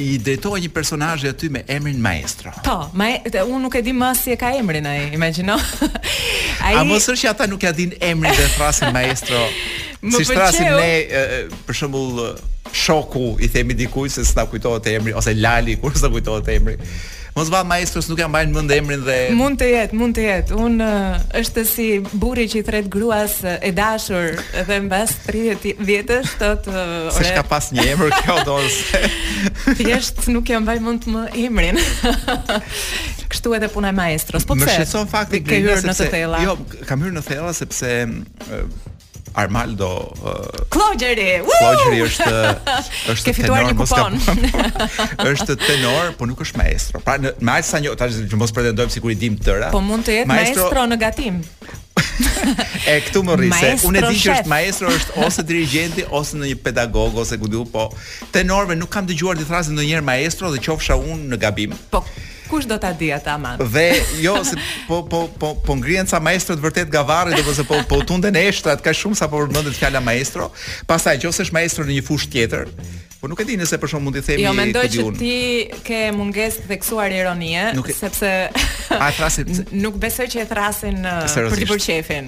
i drejtohen një personazhi aty me emrin Maestro. Po, ma unë nuk e di më si e ka emrin ai, imagjino. ai A mos është që ata nuk ja din emrin dhe e thrasin Maestro? Më si thrasin ne për shembull shoku i themi dikujt se s'na kujtohet emri ose Lali kur s'na kujtohet emri. Mos vallë maestros nuk ia mbajnë mend emrin dhe Mund të jetë, mund të jetë. Un është si burri që i thret gruas e dashur dhe mbas 30 vjetësh thot ore. Se ka pas një emër kjo do se. Thjesht nuk ia mbaj mend më emrin. Kështu edhe puna e maestros. Po pse? Më shqetëson fakti që ke hyrë në të thella. Jo, kam hyrë në thella sepse Armaldo Klogjeri. Klogjeri është është tenor mos ka. Është tenor, po nuk është maestro. Pra në me sa një ta shqyrtojmë mos pretendojmë sikur i dim të tëra. Po mund të jetë maestro, maestro në gatim. e këtu më rri se unë e di që është maestro është ose dirigjenti ose ndonjë pedagog ose ku di unë po tenorve nuk kam dëgjuar t'i thrasin ndonjëherë maestro dhe qofsha unë në gabim. Po Kush do ta di atë aman. Dhe jo se po po po po ngrihen ca maestro të vërtet nga varri dhe se po po tunden eshtrat kaq shumë sa po përmendet fjala maestro. Pastaj në qoftë se është maestro në një fushë tjetër, Po nuk e di nëse për shembull mund t'i themi Jo, mendoj që ti ke mungesë të theksuar ironie, nuk e... sepse e thrasin nuk besoj që e thrasin për qejfin.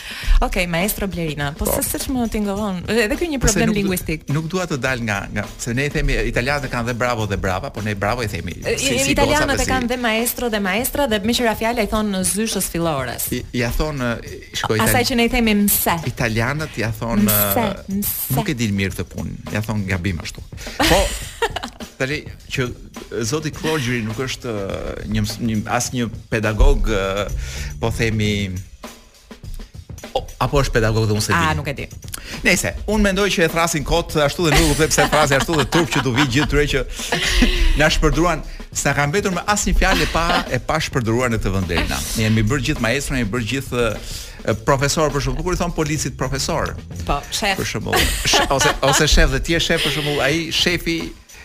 Ok, maestro Blerina, po, po. se s'më tingëllon, edhe ky një problem nuk, linguistik. Nuk dua të dal nga nga, se ne i themi italianët kanë dhe bravo dhe brava, por ne bravo i themi. Si, si italianët e kanë dhe maestro dhe maestra dhe me që ra fjala i thonë zyshës fillores. I, ja thon shko tani. Asaj që ne i themi mse. Italianët ja thon mse, mse. nuk e din mirë këtë punë. Ja thon gabim ashtu. Po Tani që zoti Klogjeri nuk është një, një asnjë pedagog, po themi apo është pedagog dhe unë s'e di. A nuk e di. Nëse, unë mendoj që e thrasin kot ashtu dhe nuk e kuptoj pse thrasin ashtu dhe turp t'u vijë gjithë tyre që na shpërdoruan, s'na ka mbetur më asnjë fjalë pa e pa shpërdoruar në këtë vend deri na. Ne jemi bërë gjithë maestro, ne jemi bërë gjithë profesor për shembull, kur i thon policit profesor. Po, shef. Për shembull, ose ose shef dhe ti je shef për shembull, ai shefi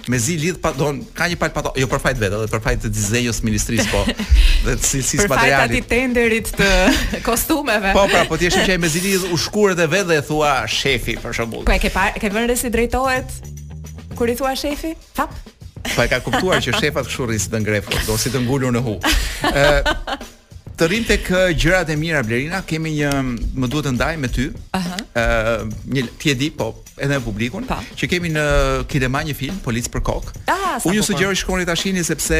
Mezi lidh pantallonat, ka një palë pato, jo për faj të vetë, edhe për faj të dizenjos së ministrisë po. Dhe të cilësisë së materialit. Për faj të tenderit të kostumeve. Po, pra, po ti e shih që ai mezi lidh ushkurët e vet dhe i thua shefi për shembull. Po e ke parë, ke vënë si drejtohet kur i thua shefi? Tap. Po e ka kuptuar që shefat kështu rrinë si të ngrefur, do si të ngulur në hu. Ë Të rrim tek gjërat e mira Blerina, kemi një më duhet të ndaj me ty. Aha. Ë, një ti e di, po, edhe me publikun, pa. që kemi në kinema një film Polic për kokë. Ah, Unë ju sugjeroj shkoni ta shihni sepse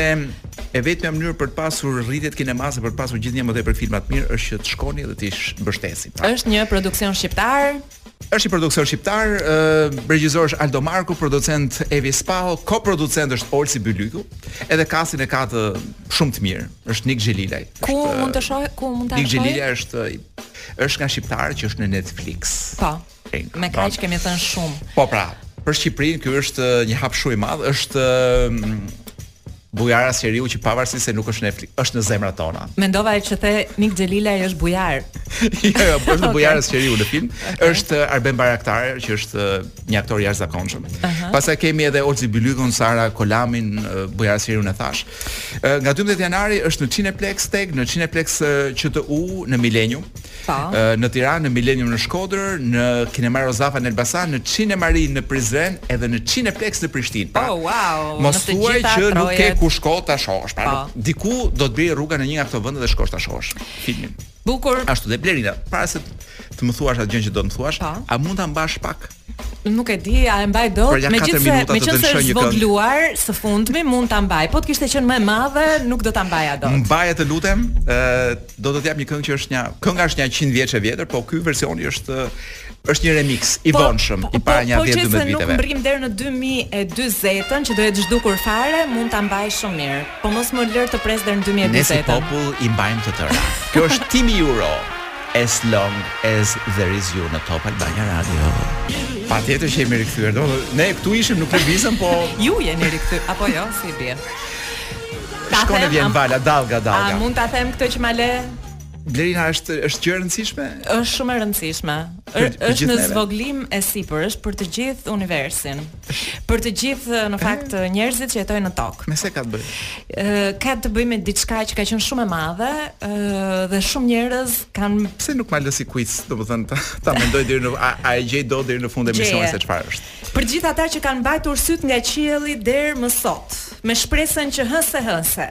e vetmja mënyrë për të pasur rritjet kinemase për të pasur gjithnjë më tepër filma të mirë është që të shkoni dhe të mbështesim. Pra. Është një produksion shqiptar, Është një produksion shqiptar, regjisor është Aldo Marku, producent Evi Spaho, koproducent është Olsi Bylyku, edhe kastin e ka të shumë të mirë. Është Nik Xhelilaj. Ku është, mund të shohë, ku mund ta shohë? Nik Xhelilaj është është nga shqiptarët që është në Netflix. Po. Me kaq kemi thënë shumë. Po pra, për Shqipërinë ky është një hap shumë i madh, është Bujar Asqeriu që pavarësisht se nuk është në Netflix, është në zemrat tona. Mendova që the Nik Xhelilaj është bujar. jo, jo, po është okay. Bujar Asqeriu në film. Okay. Është Arben Bajraktaraj që është një aktor i jashtëzakonshëm. Uh -huh. Pastaj kemi edhe Olsi Bylykun, Sara Kolamin, Bujar Asqeriun e thashë. Nga 12 janari është në Cineplexx TEG, në Cineplexx QTU në Millennium. Po. Në Tiranë, në Millennium në Shkodër, në Kinema Rozafa në Elbasan, në Cinemarine në Prizren edhe në Cineplexx në Prishtinë. Pra, oh, wow. Mos thuaj që trojet. nuk ke ku shko ta shohësh. Pra, po. nuk, diku do të bjerë rruga në një nga këto vende dhe shkosh ta shohësh filmin. Bukur. Ashtu dhe Blerina, para se të më thuash atë gjë që do të më thuash, pa. Po. a mund ta mbash pak? Nuk e di, a e mbaj dot? Pra, Megjithëse, meqenëse është zvogëluar së fundmi, mund ta mbaj. Po të kishte qenë më e madhe, nuk do ta mbaja dot. Mbaje të lutem, ë do të të jap një këngë që është një kënga është nja 100 vjeç e vjetër, po ky versioni është është një remix i po, vonshëm po, i para po, nja 10-12 viteve. Po nëse nuk mbrim deri në 2040-ën që do jetë zhdukur fare, mund ta mbaj shumë mirë. Po mos më lër të pres deri në 2040. Ne si popull i mbajmë të tëra. Kjo është Timi Yuro. As long as there is you në Top Albania Radio. Patjetër që jemi rikthyer. Do ne këtu ishim nuk lëvizëm, po ju jeni rikthyer apo jo, si i bie. Shkon e vjen vala dallga dallga. A mund ta them këtë që ma la Blerina është është gjë e rëndësishme? Është shumë e rëndësishme. Është në zvogëlim e sipër, është për të gjithë universin. Për të gjithë në eh? fakt e? njerëzit që jetojnë në tokë. Me se ka të bëjë? Ka të bëjë me diçka që ka qenë shumë e madhe dhe shumë njerëz kanë Pse nuk ma lë si quiz, domethënë ta, ta mendoj deri në a, a e gjej dot deri në fund emisionit se çfarë është. Për të gjithë ata që kanë mbajtur sytë nga qielli deri më sot, me shpresën që hëse hëse.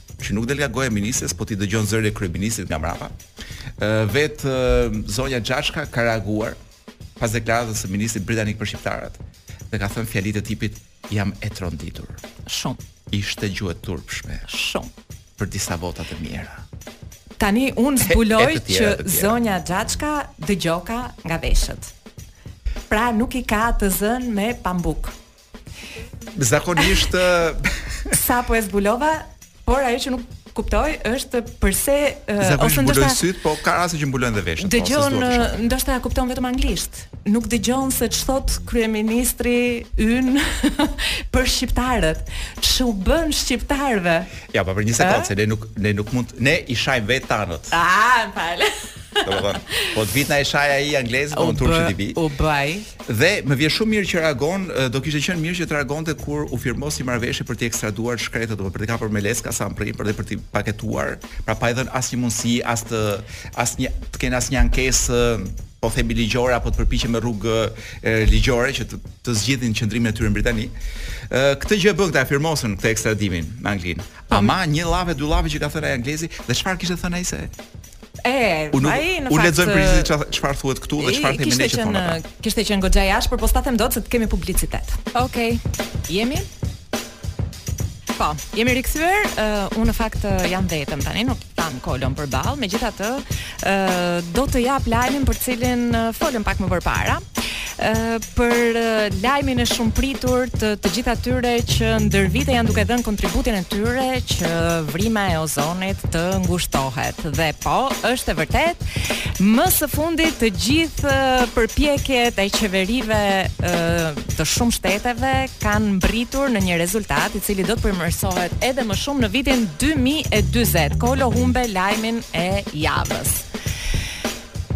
që nuk del nga goja e ministres, po ti dëgjon zërin e kryeministrit nga mbrapa. Ë vetë zonja Xhaçka ka reaguar pas deklaratës së ministrit britanik për shqiptarët dhe ka thënë fjali të tipit jam e tronditur. Shumë. Ishte gjuhë e turpshme. Shumë. Për disa vota të mira. Tani unë zbuloj që zonja Xhaçka dëgjoka nga veshët. Pra nuk i ka të zënë me pambuk. Zakonisht sapo e zbulova, por ajo që nuk kuptoj është përse uh, ose ndoshta mbulojnë syt, po ka raste që mbulojnë dhe veshët. Po, dëgjon ndoshta kupton vetëm anglisht. Nuk dëgjon se ç'thot kryeministri yn për shqiptarët. Ç'u bën shqiptarëve? Ja, pa po, për një sekondë, ne nuk ne nuk mund ne i shajmë vetë tanët. Ah, fal. Domethënë, po të vij të na e shajë ai anglezi, po në turp që t'i bijë. U bëj. Dhe më vjen shumë mirë që reagon, do kishte qenë mirë që të reagonte kur u firmos një marrëveshje për të ekstraduar shkretët, domethënë për të kapur me leckat sa ampri, për të për të paketuar, pra pa i dhënë asnjë mundësi, as të asnjë të kenë asnjë ankesë po themi ligjore apo të përpiqen me rrugë ligjore që të, të zgjidhin qëndrimin e tyre në Britani. Ë këtë gjë e bën këta firmosën këtë ekstradimin në Anglinë. Ama një llafe dy llafe që ka thënë ai anglezi dhe çfarë kishte thënë ai se E, unë ai në fakt. Unë lexoj për çfarë thuhet këtu dhe çfarë themi ne që thonë ata. Kishte qenë goxha jashtë, por po s'ta them dot se të kemi publicitet. Okej. Okay. Jemi? Po, jemi rikthyer. Uh, unë në fakt uh, jam vetëm tani, nuk kam Kolon përballë, megjithatë, ë uh, do të jap lajmin për cilin uh, folëm pak më përpara. për lajmin e shumëpritur të të gjithë atyre që ndër vite janë duke dhënë kontributin e tyre që vrima e ozonit të ngushtohet. Dhe po, është e vërtet, më së fundi të gjithë përpjekjet e qeverive të shumë shteteve kanë mbritur në një rezultat i cili do të përmërsohet edhe më shumë në vitin 2020. Kolo humbe lajmin e javës.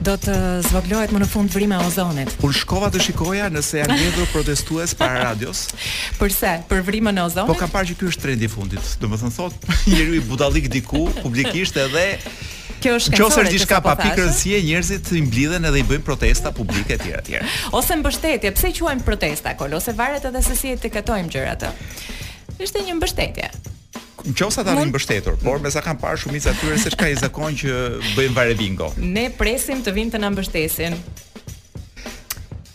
Do të zvogëlohet më në fund vrima e ozonit. Unë shkova të shikoja nëse janë mbledhur protestues para radios. Përse? Për vrimën e ozonit? Po kam parë që ky është trendi i fundit. Domethënë thot njeriu një budallik diku publikisht edhe Kjo është shkencore. Nëse është diçka po pa pikë rëndësie, njerëzit i mblidhen edhe i bëjnë protesta publike etj etj. Ose mbështetje, pse e quajmë protestë Kolo, ose varet edhe se si i etiketojmë gjërat. Ishte një mbështetje. Nëse ata e kanë mbështetur, por me sa kam parë shumica e tyre siç ka ai zakon që bëjnë vare bingo. Ne presim të vinë të na mbështesin.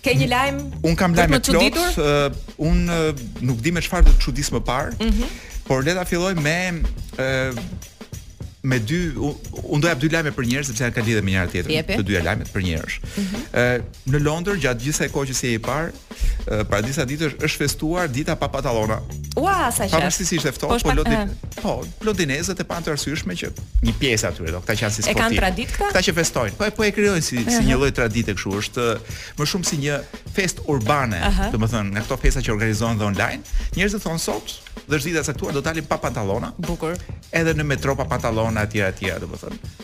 Ke një lajm? Un kam lajme plot. Uh, un uh, nuk di me çfarë do të të çudis më parë. Mm -hmm. Por le ta filloj me uh, me dy un, un do jap dy lajme përnjëherësh sepse janë ka lidhje me njëra tjetrën. Të dyja lajmet përnjëherësh. Ëh, mm -hmm. uh, në Londër gjatë gjithë asaj kohë që s'jemi parë, para disa ditësh është festuar dita pa pantallona. Ua, sa qejf. Pavarësisht ishte ftohtë, po lodin, eh. po, londinezët e panë të arsyeshme që një pjesë e tyre, do këta që janë si sportivë. E kanë traditë këta? Këta që festojnë, po e po e krijojnë si si një lloj tradite kështu, është më shumë si një festë urbane, domethënë nga këto festa që organizohen dhe online. Njerëzit thon sot, dhe është dita e caktuar, do dalin pa pantallona. Bukur. Edhe në metro pa pantallona etj etj, domethënë.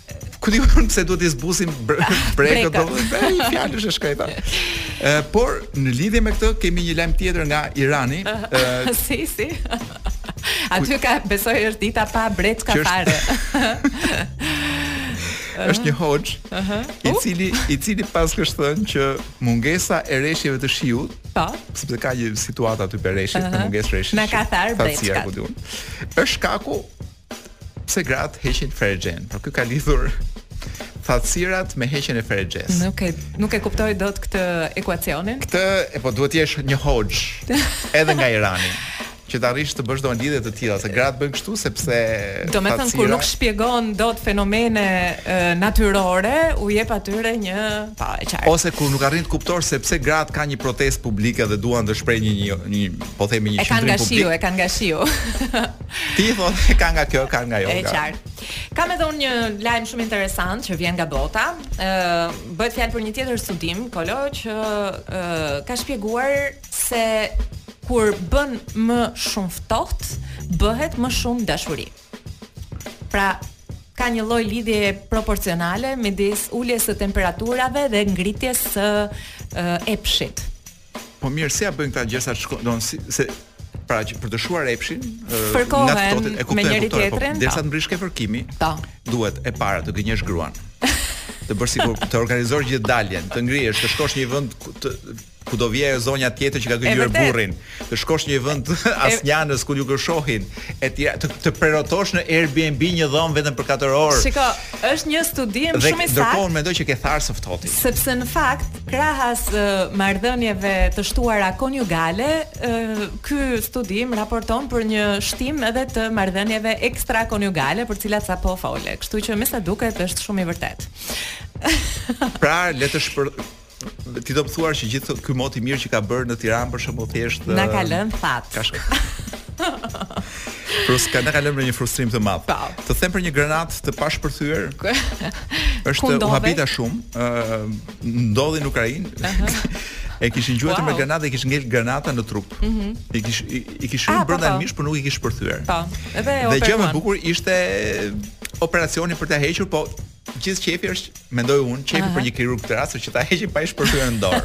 Ku di unë pse duhet të zbusim brekët atë fjalë është shkreta. Ë por në lidhje me këtë kemi një lajm tjetër nga Irani. Ë si si. Aty ka besoj është dita pa brekë fare. është një hoxhë i cili i cili paskësh thënë që mungesa e reshjeve të shiut, po, sepse ka një situatë aty për reshjet, uh -huh. mungesë reshjesh. Na ka tharë brekët. Është shkaku Pse gratë heqin ferexhen? Por ky ka lidhur thatësirën me heqjen e ferexhes. Nuk e nuk e kuptoj dot këtë ekuacionin. Këtë e po duhet të jesh një hoxhë edhe nga Irani që të arrish të bësh ndonjë lidhje të tilla, se gratë bëjnë kështu sepse domethënë kur nuk shpjegon dot fenomene e, natyrore, u jep atyre një po e qartë. Ose kur nuk arrin të kuptosh se pse gratë kanë një protestë publike dhe duan të shprehin një një, një po themi një qëndrim publik. E kanë nga shiu, e kanë nga shiu. Ti thua e kanë nga kjo, kanë nga ajo. E qartë. Kam edhe unë një lajm shumë interesant që vjen nga bota. Ë uh, bëhet fjalë për një tjetër studim, Kolo, që uh, ka shpjeguar se kur bën më shumë ftohtë, bëhet më shumë dashuri. Pra, ka një lloj lidhje proporcionale midis uljes së temperaturave dhe ngritjes së uh, epshit. Po mirë, si ia bëjnë këta gjersa të shkojnë, domethënë si se pra që për të shuar epshin, ë, Fërkohen nga të ftohtit, e kuptoj, me e njëri kuptoj, tjetrin, po, derisa po. të mbërrish ke fërkimi, Po. duhet e para të gënjesh gruan. Të bësh sikur të organizosh gjithë daljen, të ngrihesh, të shkosh në një vend ku të ku do vijë ajo zonja tjetër që ka gënjyer vërtet. burrin, të shkosh në një vend asnjanës ku nuk e shohin, etj, të, të prenotosh në Airbnb një dhomë vetëm për 4 orë. Shiko, është një studim Dhe shumë i ndërkohë saktë, unë mendoj që ke tharë së ftohti, sepse në fakt Krahas marrëdhënieve të shtuara konjugale, ky studim raporton për një shtim edhe të marrëdhënieve ekstrakonjugale, për të cilat sapo fole. Kështu që me sa duket është shumë i vërtetë. pra, le të shpër ti do të thuash që gjithë ky mot i mirë që ka bërë në Tiranë për shembull thjesht na ka lënë thatë. Ka shka. Po na ka lënë në një frustrim të madh. Të them për një granatë të pashpërthyer. Është u habita shumë, ë ndodhi në Ukrainë. Uh -huh. E kishin gjuajtur wow. me granatë dhe i kish ngel granata në trup. Mm -hmm. I kish i, i kish shumë ah, brenda mish, por nuk i kish shpërthyer. Po. Edhe Dhe gjëja më e bukur ishte operacioni për ta hequr, po Gjithë qejfi është, mendoj unë, qejfi uh -huh. për një kirurg këtë rast që ta heqin pa i shpërthyer në dorë.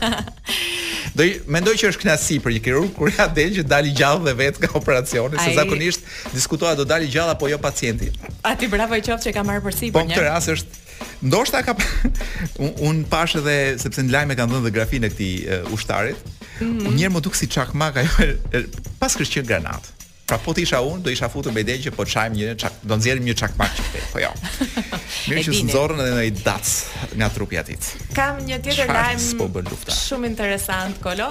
Unë mendoj që është kënaqësi për një kirurg kur ia del që të dali gjallë dhe vetë nga operacioni, se zakonisht diskutohet do dali gjallë apo jo pacienti. Atij bravo i qoftë që ka marrë përsipër. Po këtë rast është ndoshta ka unë, unë pashë edhe sepse në lajme kanë dhënë dhe grafinë e këtij uh, ushtarit. Mm -hmm. Një herë më duk si çakmak ajo paskësh qenë granatë. Pra po të isha unë, do isha futur me idenë që po çajmë një, çak, do nxjerrim një çakmak që këtej, po jo. Mirë që s'nxorrën edhe ndonjë dac nga trupi i atit. Kam një tjetër lajm shumë interesant, Kolo.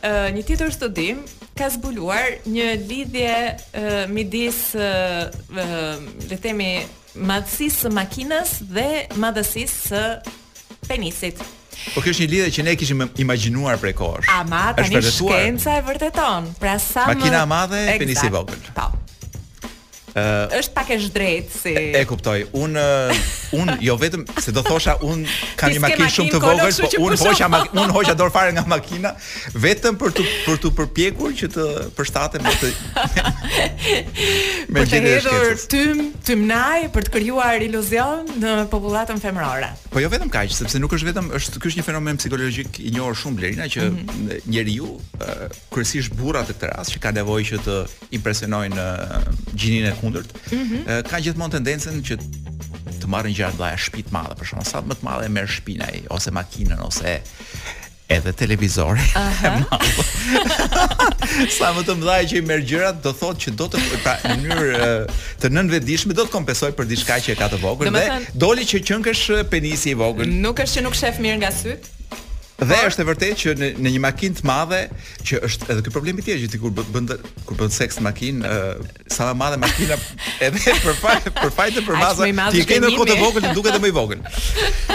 Ë uh, një tjetër studim ka zbuluar një lidhje uh, midis uh, uh, le të themi madhësisë së makinës dhe madhësisë së penisit. Po kjo është një lidhje që ne e kishim imagjinuar prej kohësh. Ama tani shkenca e vërteton. Pra sa më Makina e madhe, penisi i vogël. Po. Uh, është pak e zhdrejtë si e, e kuptoj. Un un jo vetëm se do thosha un kam një makinë shumë të vogël, po un hoqa un hoqa dorë fare nga makina, Vetëm për t'u për t'u përpjekur që të përshtatem me këtë. me të hedhur tym, tymnajë për të krijuar iluzion në popullatën femërore. Po jo vetëm kaq, sepse nuk është vetëm është ky është një fenomen psikologjik i njohur shumë Blerina që mm -hmm. njeriu kryesisht burrat në këtë rast që kanë nevojë që të impresionojnë gjininë e kundërt, mm -hmm. kanë gjithmonë tendencën që të marrin gjëra nga shtëpi të madhe, për shkak sa më të madhe merr shpinë ai ose makinën ose Edhe televizori. Sa më të mëdha që i merr gjërat, do thotë që do të pra në mënyrë të nënvetëdijshme do të kompensojë për diçka që e ka të vogël dhe doli që qënkësh penisi i vogël. Nuk është që nuk shef mirë nga sytë. Dhe pa? është e vërtetë që në, në një makinë të madhe që është edhe ky problemi tjetër që ti kur bën kur bën seks në makinë, ë uh, sa më madhe makina edhe për faj për faj të përmasave ti e ke edhe kot të vogël të duket edhe më i vogël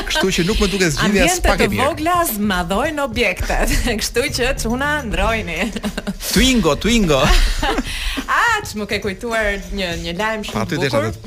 kështu që nuk më duket zgjidhja aspak e mirë të vogla zmadhojnë objektet kështu që çuna ndrojni twingo twingo ah më ke kujtuar një një lajm shumë të bukur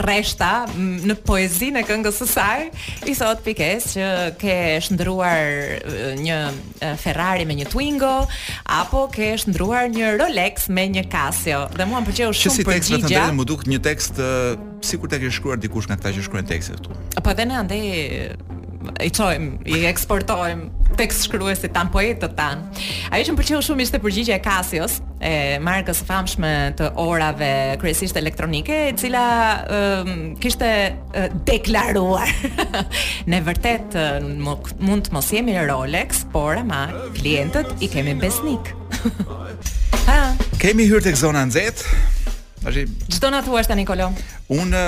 rreshta në poezinë e këngës së saj i thotë Pikes që ke ndruar një Ferrari me një Twingo apo ke ndruar një Rolex me një Casio dhe mua më pëlqeu shumë si përgjigja. Tekst vetëm më duket një tekst sikur ta ketë shkruar dikush nga këta që shkruajnë tekste këtu. Po edhe ne andej i çojmë, i eksportojmë tekstshkruesit tanë poetët tanë. Ajo që më pëlqeu shumë ishte përgjigja e Casios, e markës së famshme të orave kryesisht elektronike, e cila e, kishte e, deklaruar. ne vërtet mund të mos jemi Rolex, por ama klientët i kemi besnikë. ha. Kemi hyrë tek zona e nxehtë. Tash ç'do na thua tani Kolo? Unë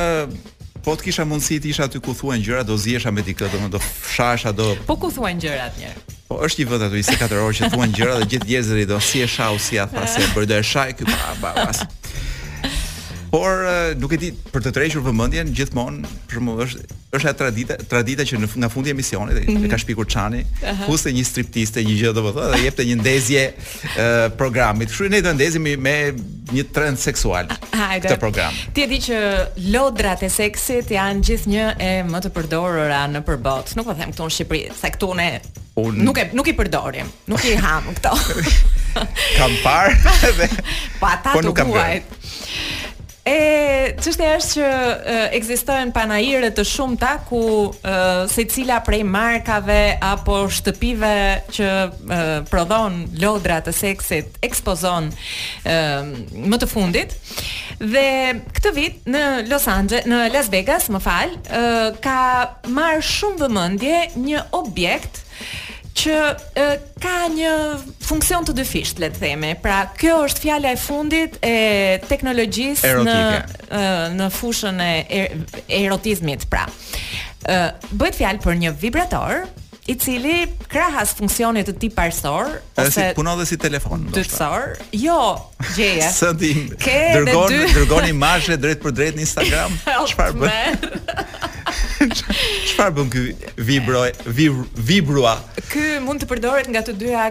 Po të kisha mundësi të isha aty ku thuhen gjërat, do zihesha me dikë, domethënë do shahesha do. Po ku thuhen gjërat një? Po është një vend aty 24 orë që thuhen gjëra dhe gjithë njerëzit do si e shau si ja tha se bëj do e shaj ky pa pa pas. Por nuk e di për të tërhequr vëmendjen gjithmonë për shembull është është ajo tradita tradita që në nga fundi i emisionit mm -hmm. e ka shpikur Çani, fuste një striptiste, një gjë domethënë dhe jepte një ndezje uh, programit. Kështu ne do ndezim me një trend seksual Hajde. këtë program. Ti e di që lodrat e seksit janë gjithnjë e më të përdorura nëpër botë. Nuk po them këtu në Shqipëri, se këtu ne Unë- nuk e nuk i përdorim, nuk i hamë këto. Kam parë dhe Po ata Po të, nuk kam huajt. E çështja është që e, ekzistojnë panaire të shumta ku e, secila prej markave apo shtëpive që e, prodhon lodra të seksit ekspozon ë më të fundit dhe këtë vit në Los Angeles, në Las Vegas, më fal, ë ka marrë shumë vëmendje një objekt që e, ka një funksion të dyfishtë, le të themi. Pra, kjo është fjala e fundit e teknologjisë në Erotike. e, në fushën e er, erotizmit, pra. Ë bëhet fjalë për një vibrator i cili krahas funksionit të tij parësor ose se punon dhe si telefon dytësor jo gjeje s'e di ke dërgon dy... dërgon imazhe drejtpërdrejt në Instagram çfarë bën çfarë bën ky vibro vib, vibrua ky mund të përdoret nga të dyja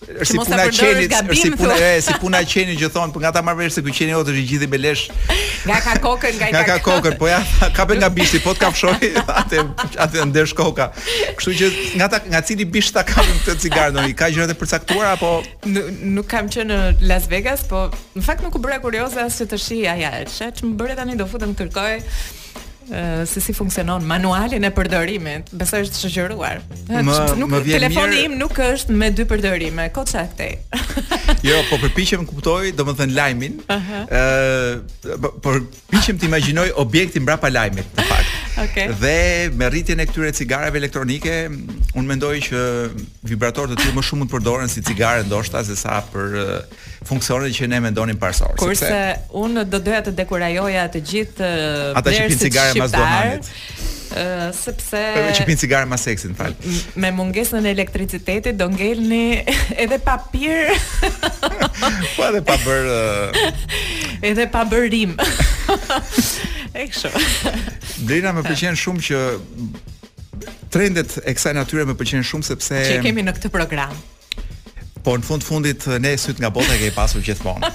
Është si puna e qenit, është si puna e si puna e qenit që thonë, nga ta marr vesh se ky qeni jot është i gjithë me lesh. Nga ka kokën, nga, nga ka kokën, po ja, kape nga bishti, po të kafshoi, atë atë anë është koka. Kështu që nga ta nga cili bisht ta kap këtë cigare Doni, ka gjëra të përcaktuara apo nuk kam qenë në Las Vegas, po në fakt nuk u bëra kurioze as se të shihja ja, ç'më bëre tani do futem ta kërkoj. se si funksionon manualin e përdorimit. Besoj është shoqëruar. Më, nuk, më vjen telefoni mirë... im nuk është me dy përdorime, kot sa këtej. jo, po përpiqem të kuptoj, domethënë lajmin. Ëh, uh -huh. uh, por përpiqem të imagjinoj objektin mbrapa lajmit, në fakt. Okay. Dhe me rritjen e këtyre cigareve elektronike, unë mendoj që vibratorë të tillë më shumë mund të përdoren si cigare ndoshta se sa për uh, funksionet që ne mendonim parësor. Kurse sepse... unë do doja të dekurajoja të gjithë ata që pinë cigare mas duhanit. Uh, sepse Për që pinë cigare mas seksit, më fal. Me mungesën e elektricitetit do ngelni edhe pa pirë. po edhe pa bërë uh... edhe pa bërim. E kështu. Drina më pëlqen shumë që trendet e kësaj natyre më pëlqejnë shumë sepse që i kemi në këtë program. Po në fund të fundit ne sytë nga bota i kemi pasur gjithmonë.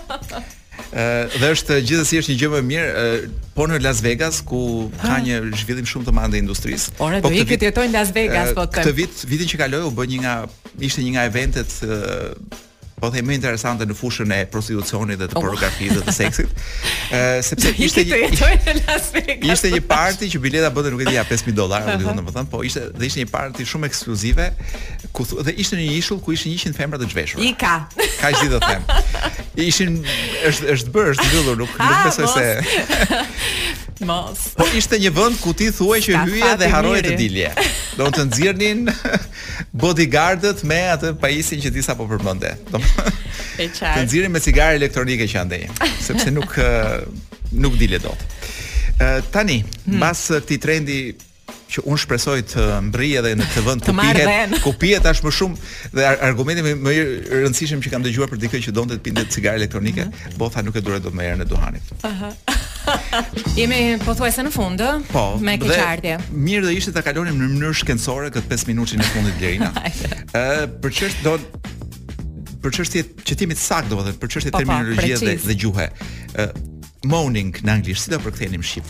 Ëh dhe është gjithsesi është një gjë më e mirë po në Las Vegas ku ka një zhvillim shumë të madh të industrisë. Po do të vit jetojnë Las Vegas po të. Këtë vit vitin që kaloi u bë një nga ishte një nga eventet po themi më interesante në fushën e prostitucionit dhe të oh. pornografisë dhe të seksit. Ë sepse ishte një ishte një parti që bileta bënte nuk e di ja 5000 dollarë, uh -huh. domethënë, po ishte dhe ishte një parti shumë ekskluzive ku thu, dhe ishte në një ishull ku ishin 100 femra të zhveshura. I ka. Ka gjithë do them. Ishin është është bërë, është mbyllur, nuk nuk ah, besoj se. Mos. Po ishte një vend ku ti thuaj që hyje dhe harroje të dilje. Do të nxirrnin bodyguardët me atë pajisjen që disa po përmendte. Do të Të nxirrnin me cigare elektronike që andej, sepse nuk nuk dile dot. Ë tani, hmm. mbas këtij trendi që unë shpresoj të mbrrijë edhe në këtë vend ku pihet, ku pihet tash më shumë dhe argumenti më më i rëndësishëm që kam dëgjuar për dikë që donte të pinte cigare elektronike, uh -huh. po tha nuk e duroj dot më erën e duhanit. Uh -huh. Jemi pothuajse në fund, ë? Po, me keqardhje. Mirë do ishte ta kalonim në mënyrë shkencore këtë 5 minutëshin e fundit Lerina. Ë, për çështë do për çështje qitjeje të saktë, domethënë për çështje po, po, terminologjie dhe, dhe gjuhe. Ë, moaning në anglisht, si do përkthenim shqip?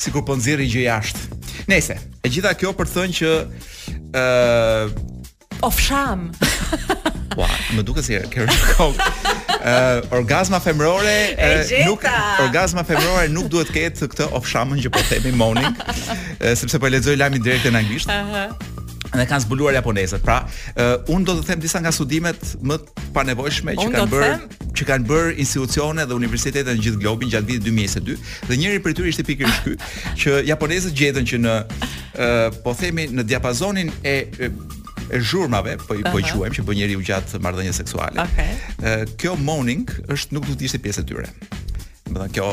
sikur po nxjerr një gjë jashtë. Nëse, e gjitha kjo për të thënë që ë uh, ofshamë. Ua, më duket se ke rënë kokë. Ë uh, orgazma femërore uh, nuk orgazma femërore nuk duhet të ketë këtë ofshamën që po themi moaning, uh, sepse po e lexoj lajmin direkt në anglisht. Aha. Uh -huh dhe kanë zbuluar japonezët. Pra, uh, unë do të them disa nga studimet më të panevojshme që kanë bërë që kanë bërë institucione dhe universitete në gjithë globin gjatë vitit 2022 dhe njëri prej tyre ishte pikërisht ky që japonezët gjetën që në uh, po themi në diapazonin e e zhurmave, po i po i quajmë që bën njeriu gjatë marrëdhënies seksuale. Okay. Uh, kjo moaning është nuk duhet të ishte pjesë e tyre. Domethënë kjo.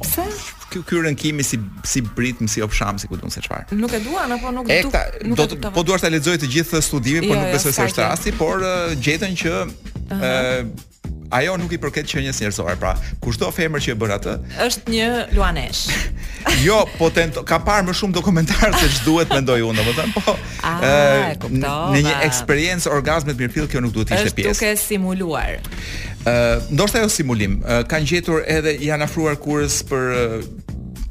Pse? ky ky rënkimi si si britmë si ofshamë si ku di unë se çfarë. Nuk e duan apo nuk duk. Nuk do të po duash ta lexoj të gjithë studimin, por jo, nuk jo, besoj se është rasti, por gjetën që ë ajo nuk i përket qenies njerëzore. Pra, kushdo femër që e bën atë, është një luaneshë. jo, po tent ka parë më shumë dokumentarë se ç'duhet mendoj unë, domethënë, po. Ah, e kuptova. Në një eksperiencë orgazme të mirëfilltë kjo nuk duhet të ishte pjesë. Është duke simuluar. Ë, ndoshta jo simulim. Ë, kanë gjetur edhe janë afruar kurës për ë,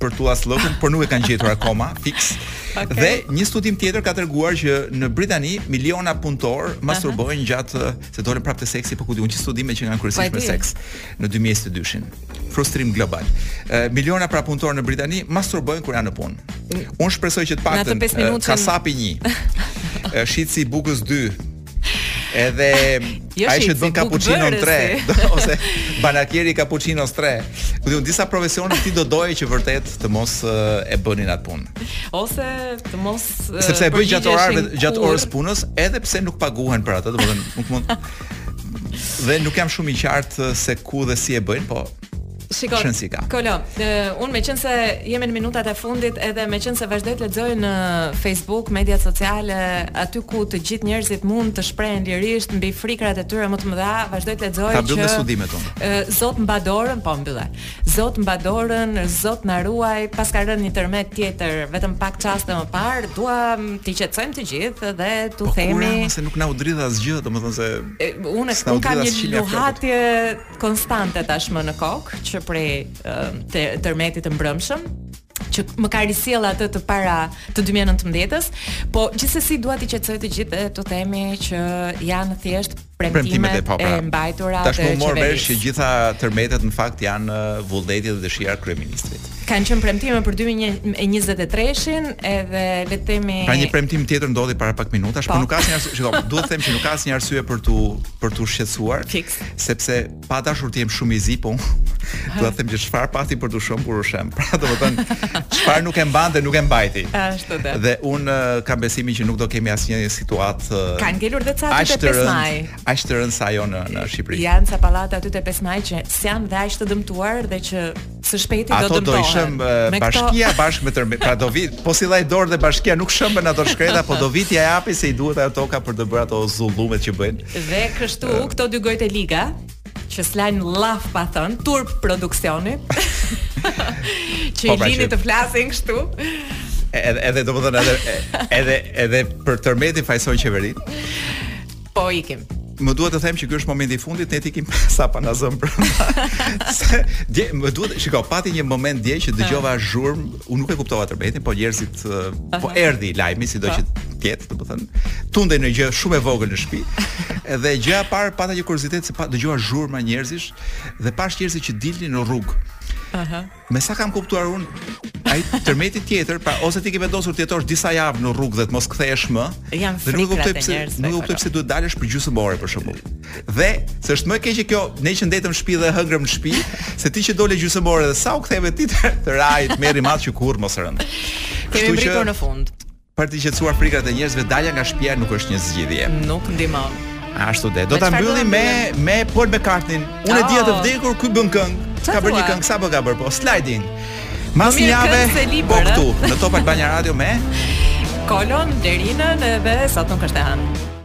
për tullacllëkun, por nuk e kanë gjetur akoma fiks. Okay. Dhe një studim tjetër ka treguar që në Britani miliona punëtorë masturbojnë gjatë ë, se dolëm prapë te seksi, po ku di unë që studime që kanë kryesisht Po e me di. seks në 2022-shin. Frustrim global. Ë, miliona pra punëtorë në Britani masturbojnë kur janë në punë. Unë shpresoj që të Në atë paktën pesë ë, minutën- kasapi 1, shitësi i bukës 2, Edhe jo, ai që të bën cappuccino 3 ose banakieri cappuccino 3. Ku di unë disa profesione ti do doje që vërtet të mos e bënin atë punë. Ose të mos sepse e bëjnë gjatë orareve gjatë orës punës, edhe pse nuk paguhen për atë, domethënë nuk mund dhe nuk jam shumë i qartë se ku dhe si e bëjnë, po Shiko, Shensika. Kolo, unë me qënë se jemi në minutat e fundit edhe me qënë se vazhdoj të lexoj në Facebook, media sociale, aty ku të gjithë njerëzit mund të shprehen lirisht mbi frikrat e tyre më të mëdha, vazhdoj të lexoj që Ta studimet unë. Zot mbaj dorën, po mbyllë. Zot mbaj dorën, Zot na ruaj, paska rënë një tërmet tjetër, vetëm pak çaste më parë, dua t'i qetësojmë të gjithë dhe t'u po, themi. Po se nuk na u dridh asgjë, domethënë se unë kam një luhatje konstante tashmë në kokë që prej tërmetit të mbrëmshëm që më ka risjell atë të parë të 2019-s, po gjithsesi dua t'i qetësoj të gjithë dhe të themi që janë thjesht premtimet e, po, pra, e mbajtura të qeverisë. Tashmë morëm vesh që gjitha tërmetet në fakt janë uh, vullneti dhe dëshira e kryeministrit. Kanë qenë premtime për 2023-shin edhe le të themi Pra një premtim tjetër ndodhi para pak minutash, po, po nuk ka asnjë arsye, shikoj, duhet të them që nuk ka asnjë arsye për t'u për t'u shqetësuar. sepse pa dashur të jem shumë i zi, po dua të them që çfarë pati për t'u shembur u shemb. Pra domethënë çfarë nuk e mbante, nuk e mbajti. Ashtu dhe. Dhe unë kam besimin që nuk do kemi asnjë situatë. Uh, Ka ngelur dhe ca aty te 5 Maji. Aq të rëndë sa ajo në në Shqipëri. Janë ca pallate aty te 5 Maji që janë dhe aq të dëmtuar dhe që Së shpejti do dëmtohen. Ato do i shembë bashkia këto... bashkë me tërmet. Pra do vijë, po s'i dha dorë dhe bashkia nuk shemben ato shkreta, po do vijë t'ia japë se i duhet ajo toka për të bërë ato zullumet që bëjnë. Dhe kështu uh, këto dy gojë të liga që s'lanë llaf pa thënë, turp produksioni. që po, i lini të flasin kështu. Edhe edhe domethënë edhe edhe edhe për tërmetin fajson qeverinë. Po ikim. Më duhet të them që ky është momenti i fundit, ne të ikim sa pa na zënë brenda. Se dje më duhet, shikoj, pati një moment dje që dëgjova zhurmë, unë nuk e kuptova tërmetin, po njerëzit uh, po erdhi lajmi sido që po. të jetë, domethënë, tundej një gjë shumë e vogël në shtëpi. Dhe gjëja e parë pata një kuriozitet se pa dëgjova zhurma njerëzish dhe pashë njerëz që dilnin në rrugë. Aha. Me sa kam kuptuar unë, ai tërmeti tjetër, pra ose ti ke vendosur të jetosh disa javë në rrugë dhe të mos kthehesh më. Janë frikrat e njerëzve. Nuk kuptoj pse, nuk kuptoj pse duhet dalësh për gjysmë ore për shembull. Dhe se është më e keqe kjo, ne që ndenjëm në shtëpi dhe hëngrëm në shtëpi, se ti që dole gjysmë ore dhe sa u ktheve ti të, të ra, më i madh që kurrë mos rëntë. Kemi mbërritur në fund. Për t'i qetësuar frikrat e njerëzve, dalja nga shtëpia nuk është një zgjidhje. Nuk ndihmon. Ashtu dhe. Do ta mbyllim me me Paul McCartney. Unë e dija të oh. vdekur ku bën këngë. Ka bërë një këngë sapo ka bërë po Slidin'. Mas një jave po këtu në Top Albania Radio me Kolon, Derinën dhe Sot nuk është e hënë.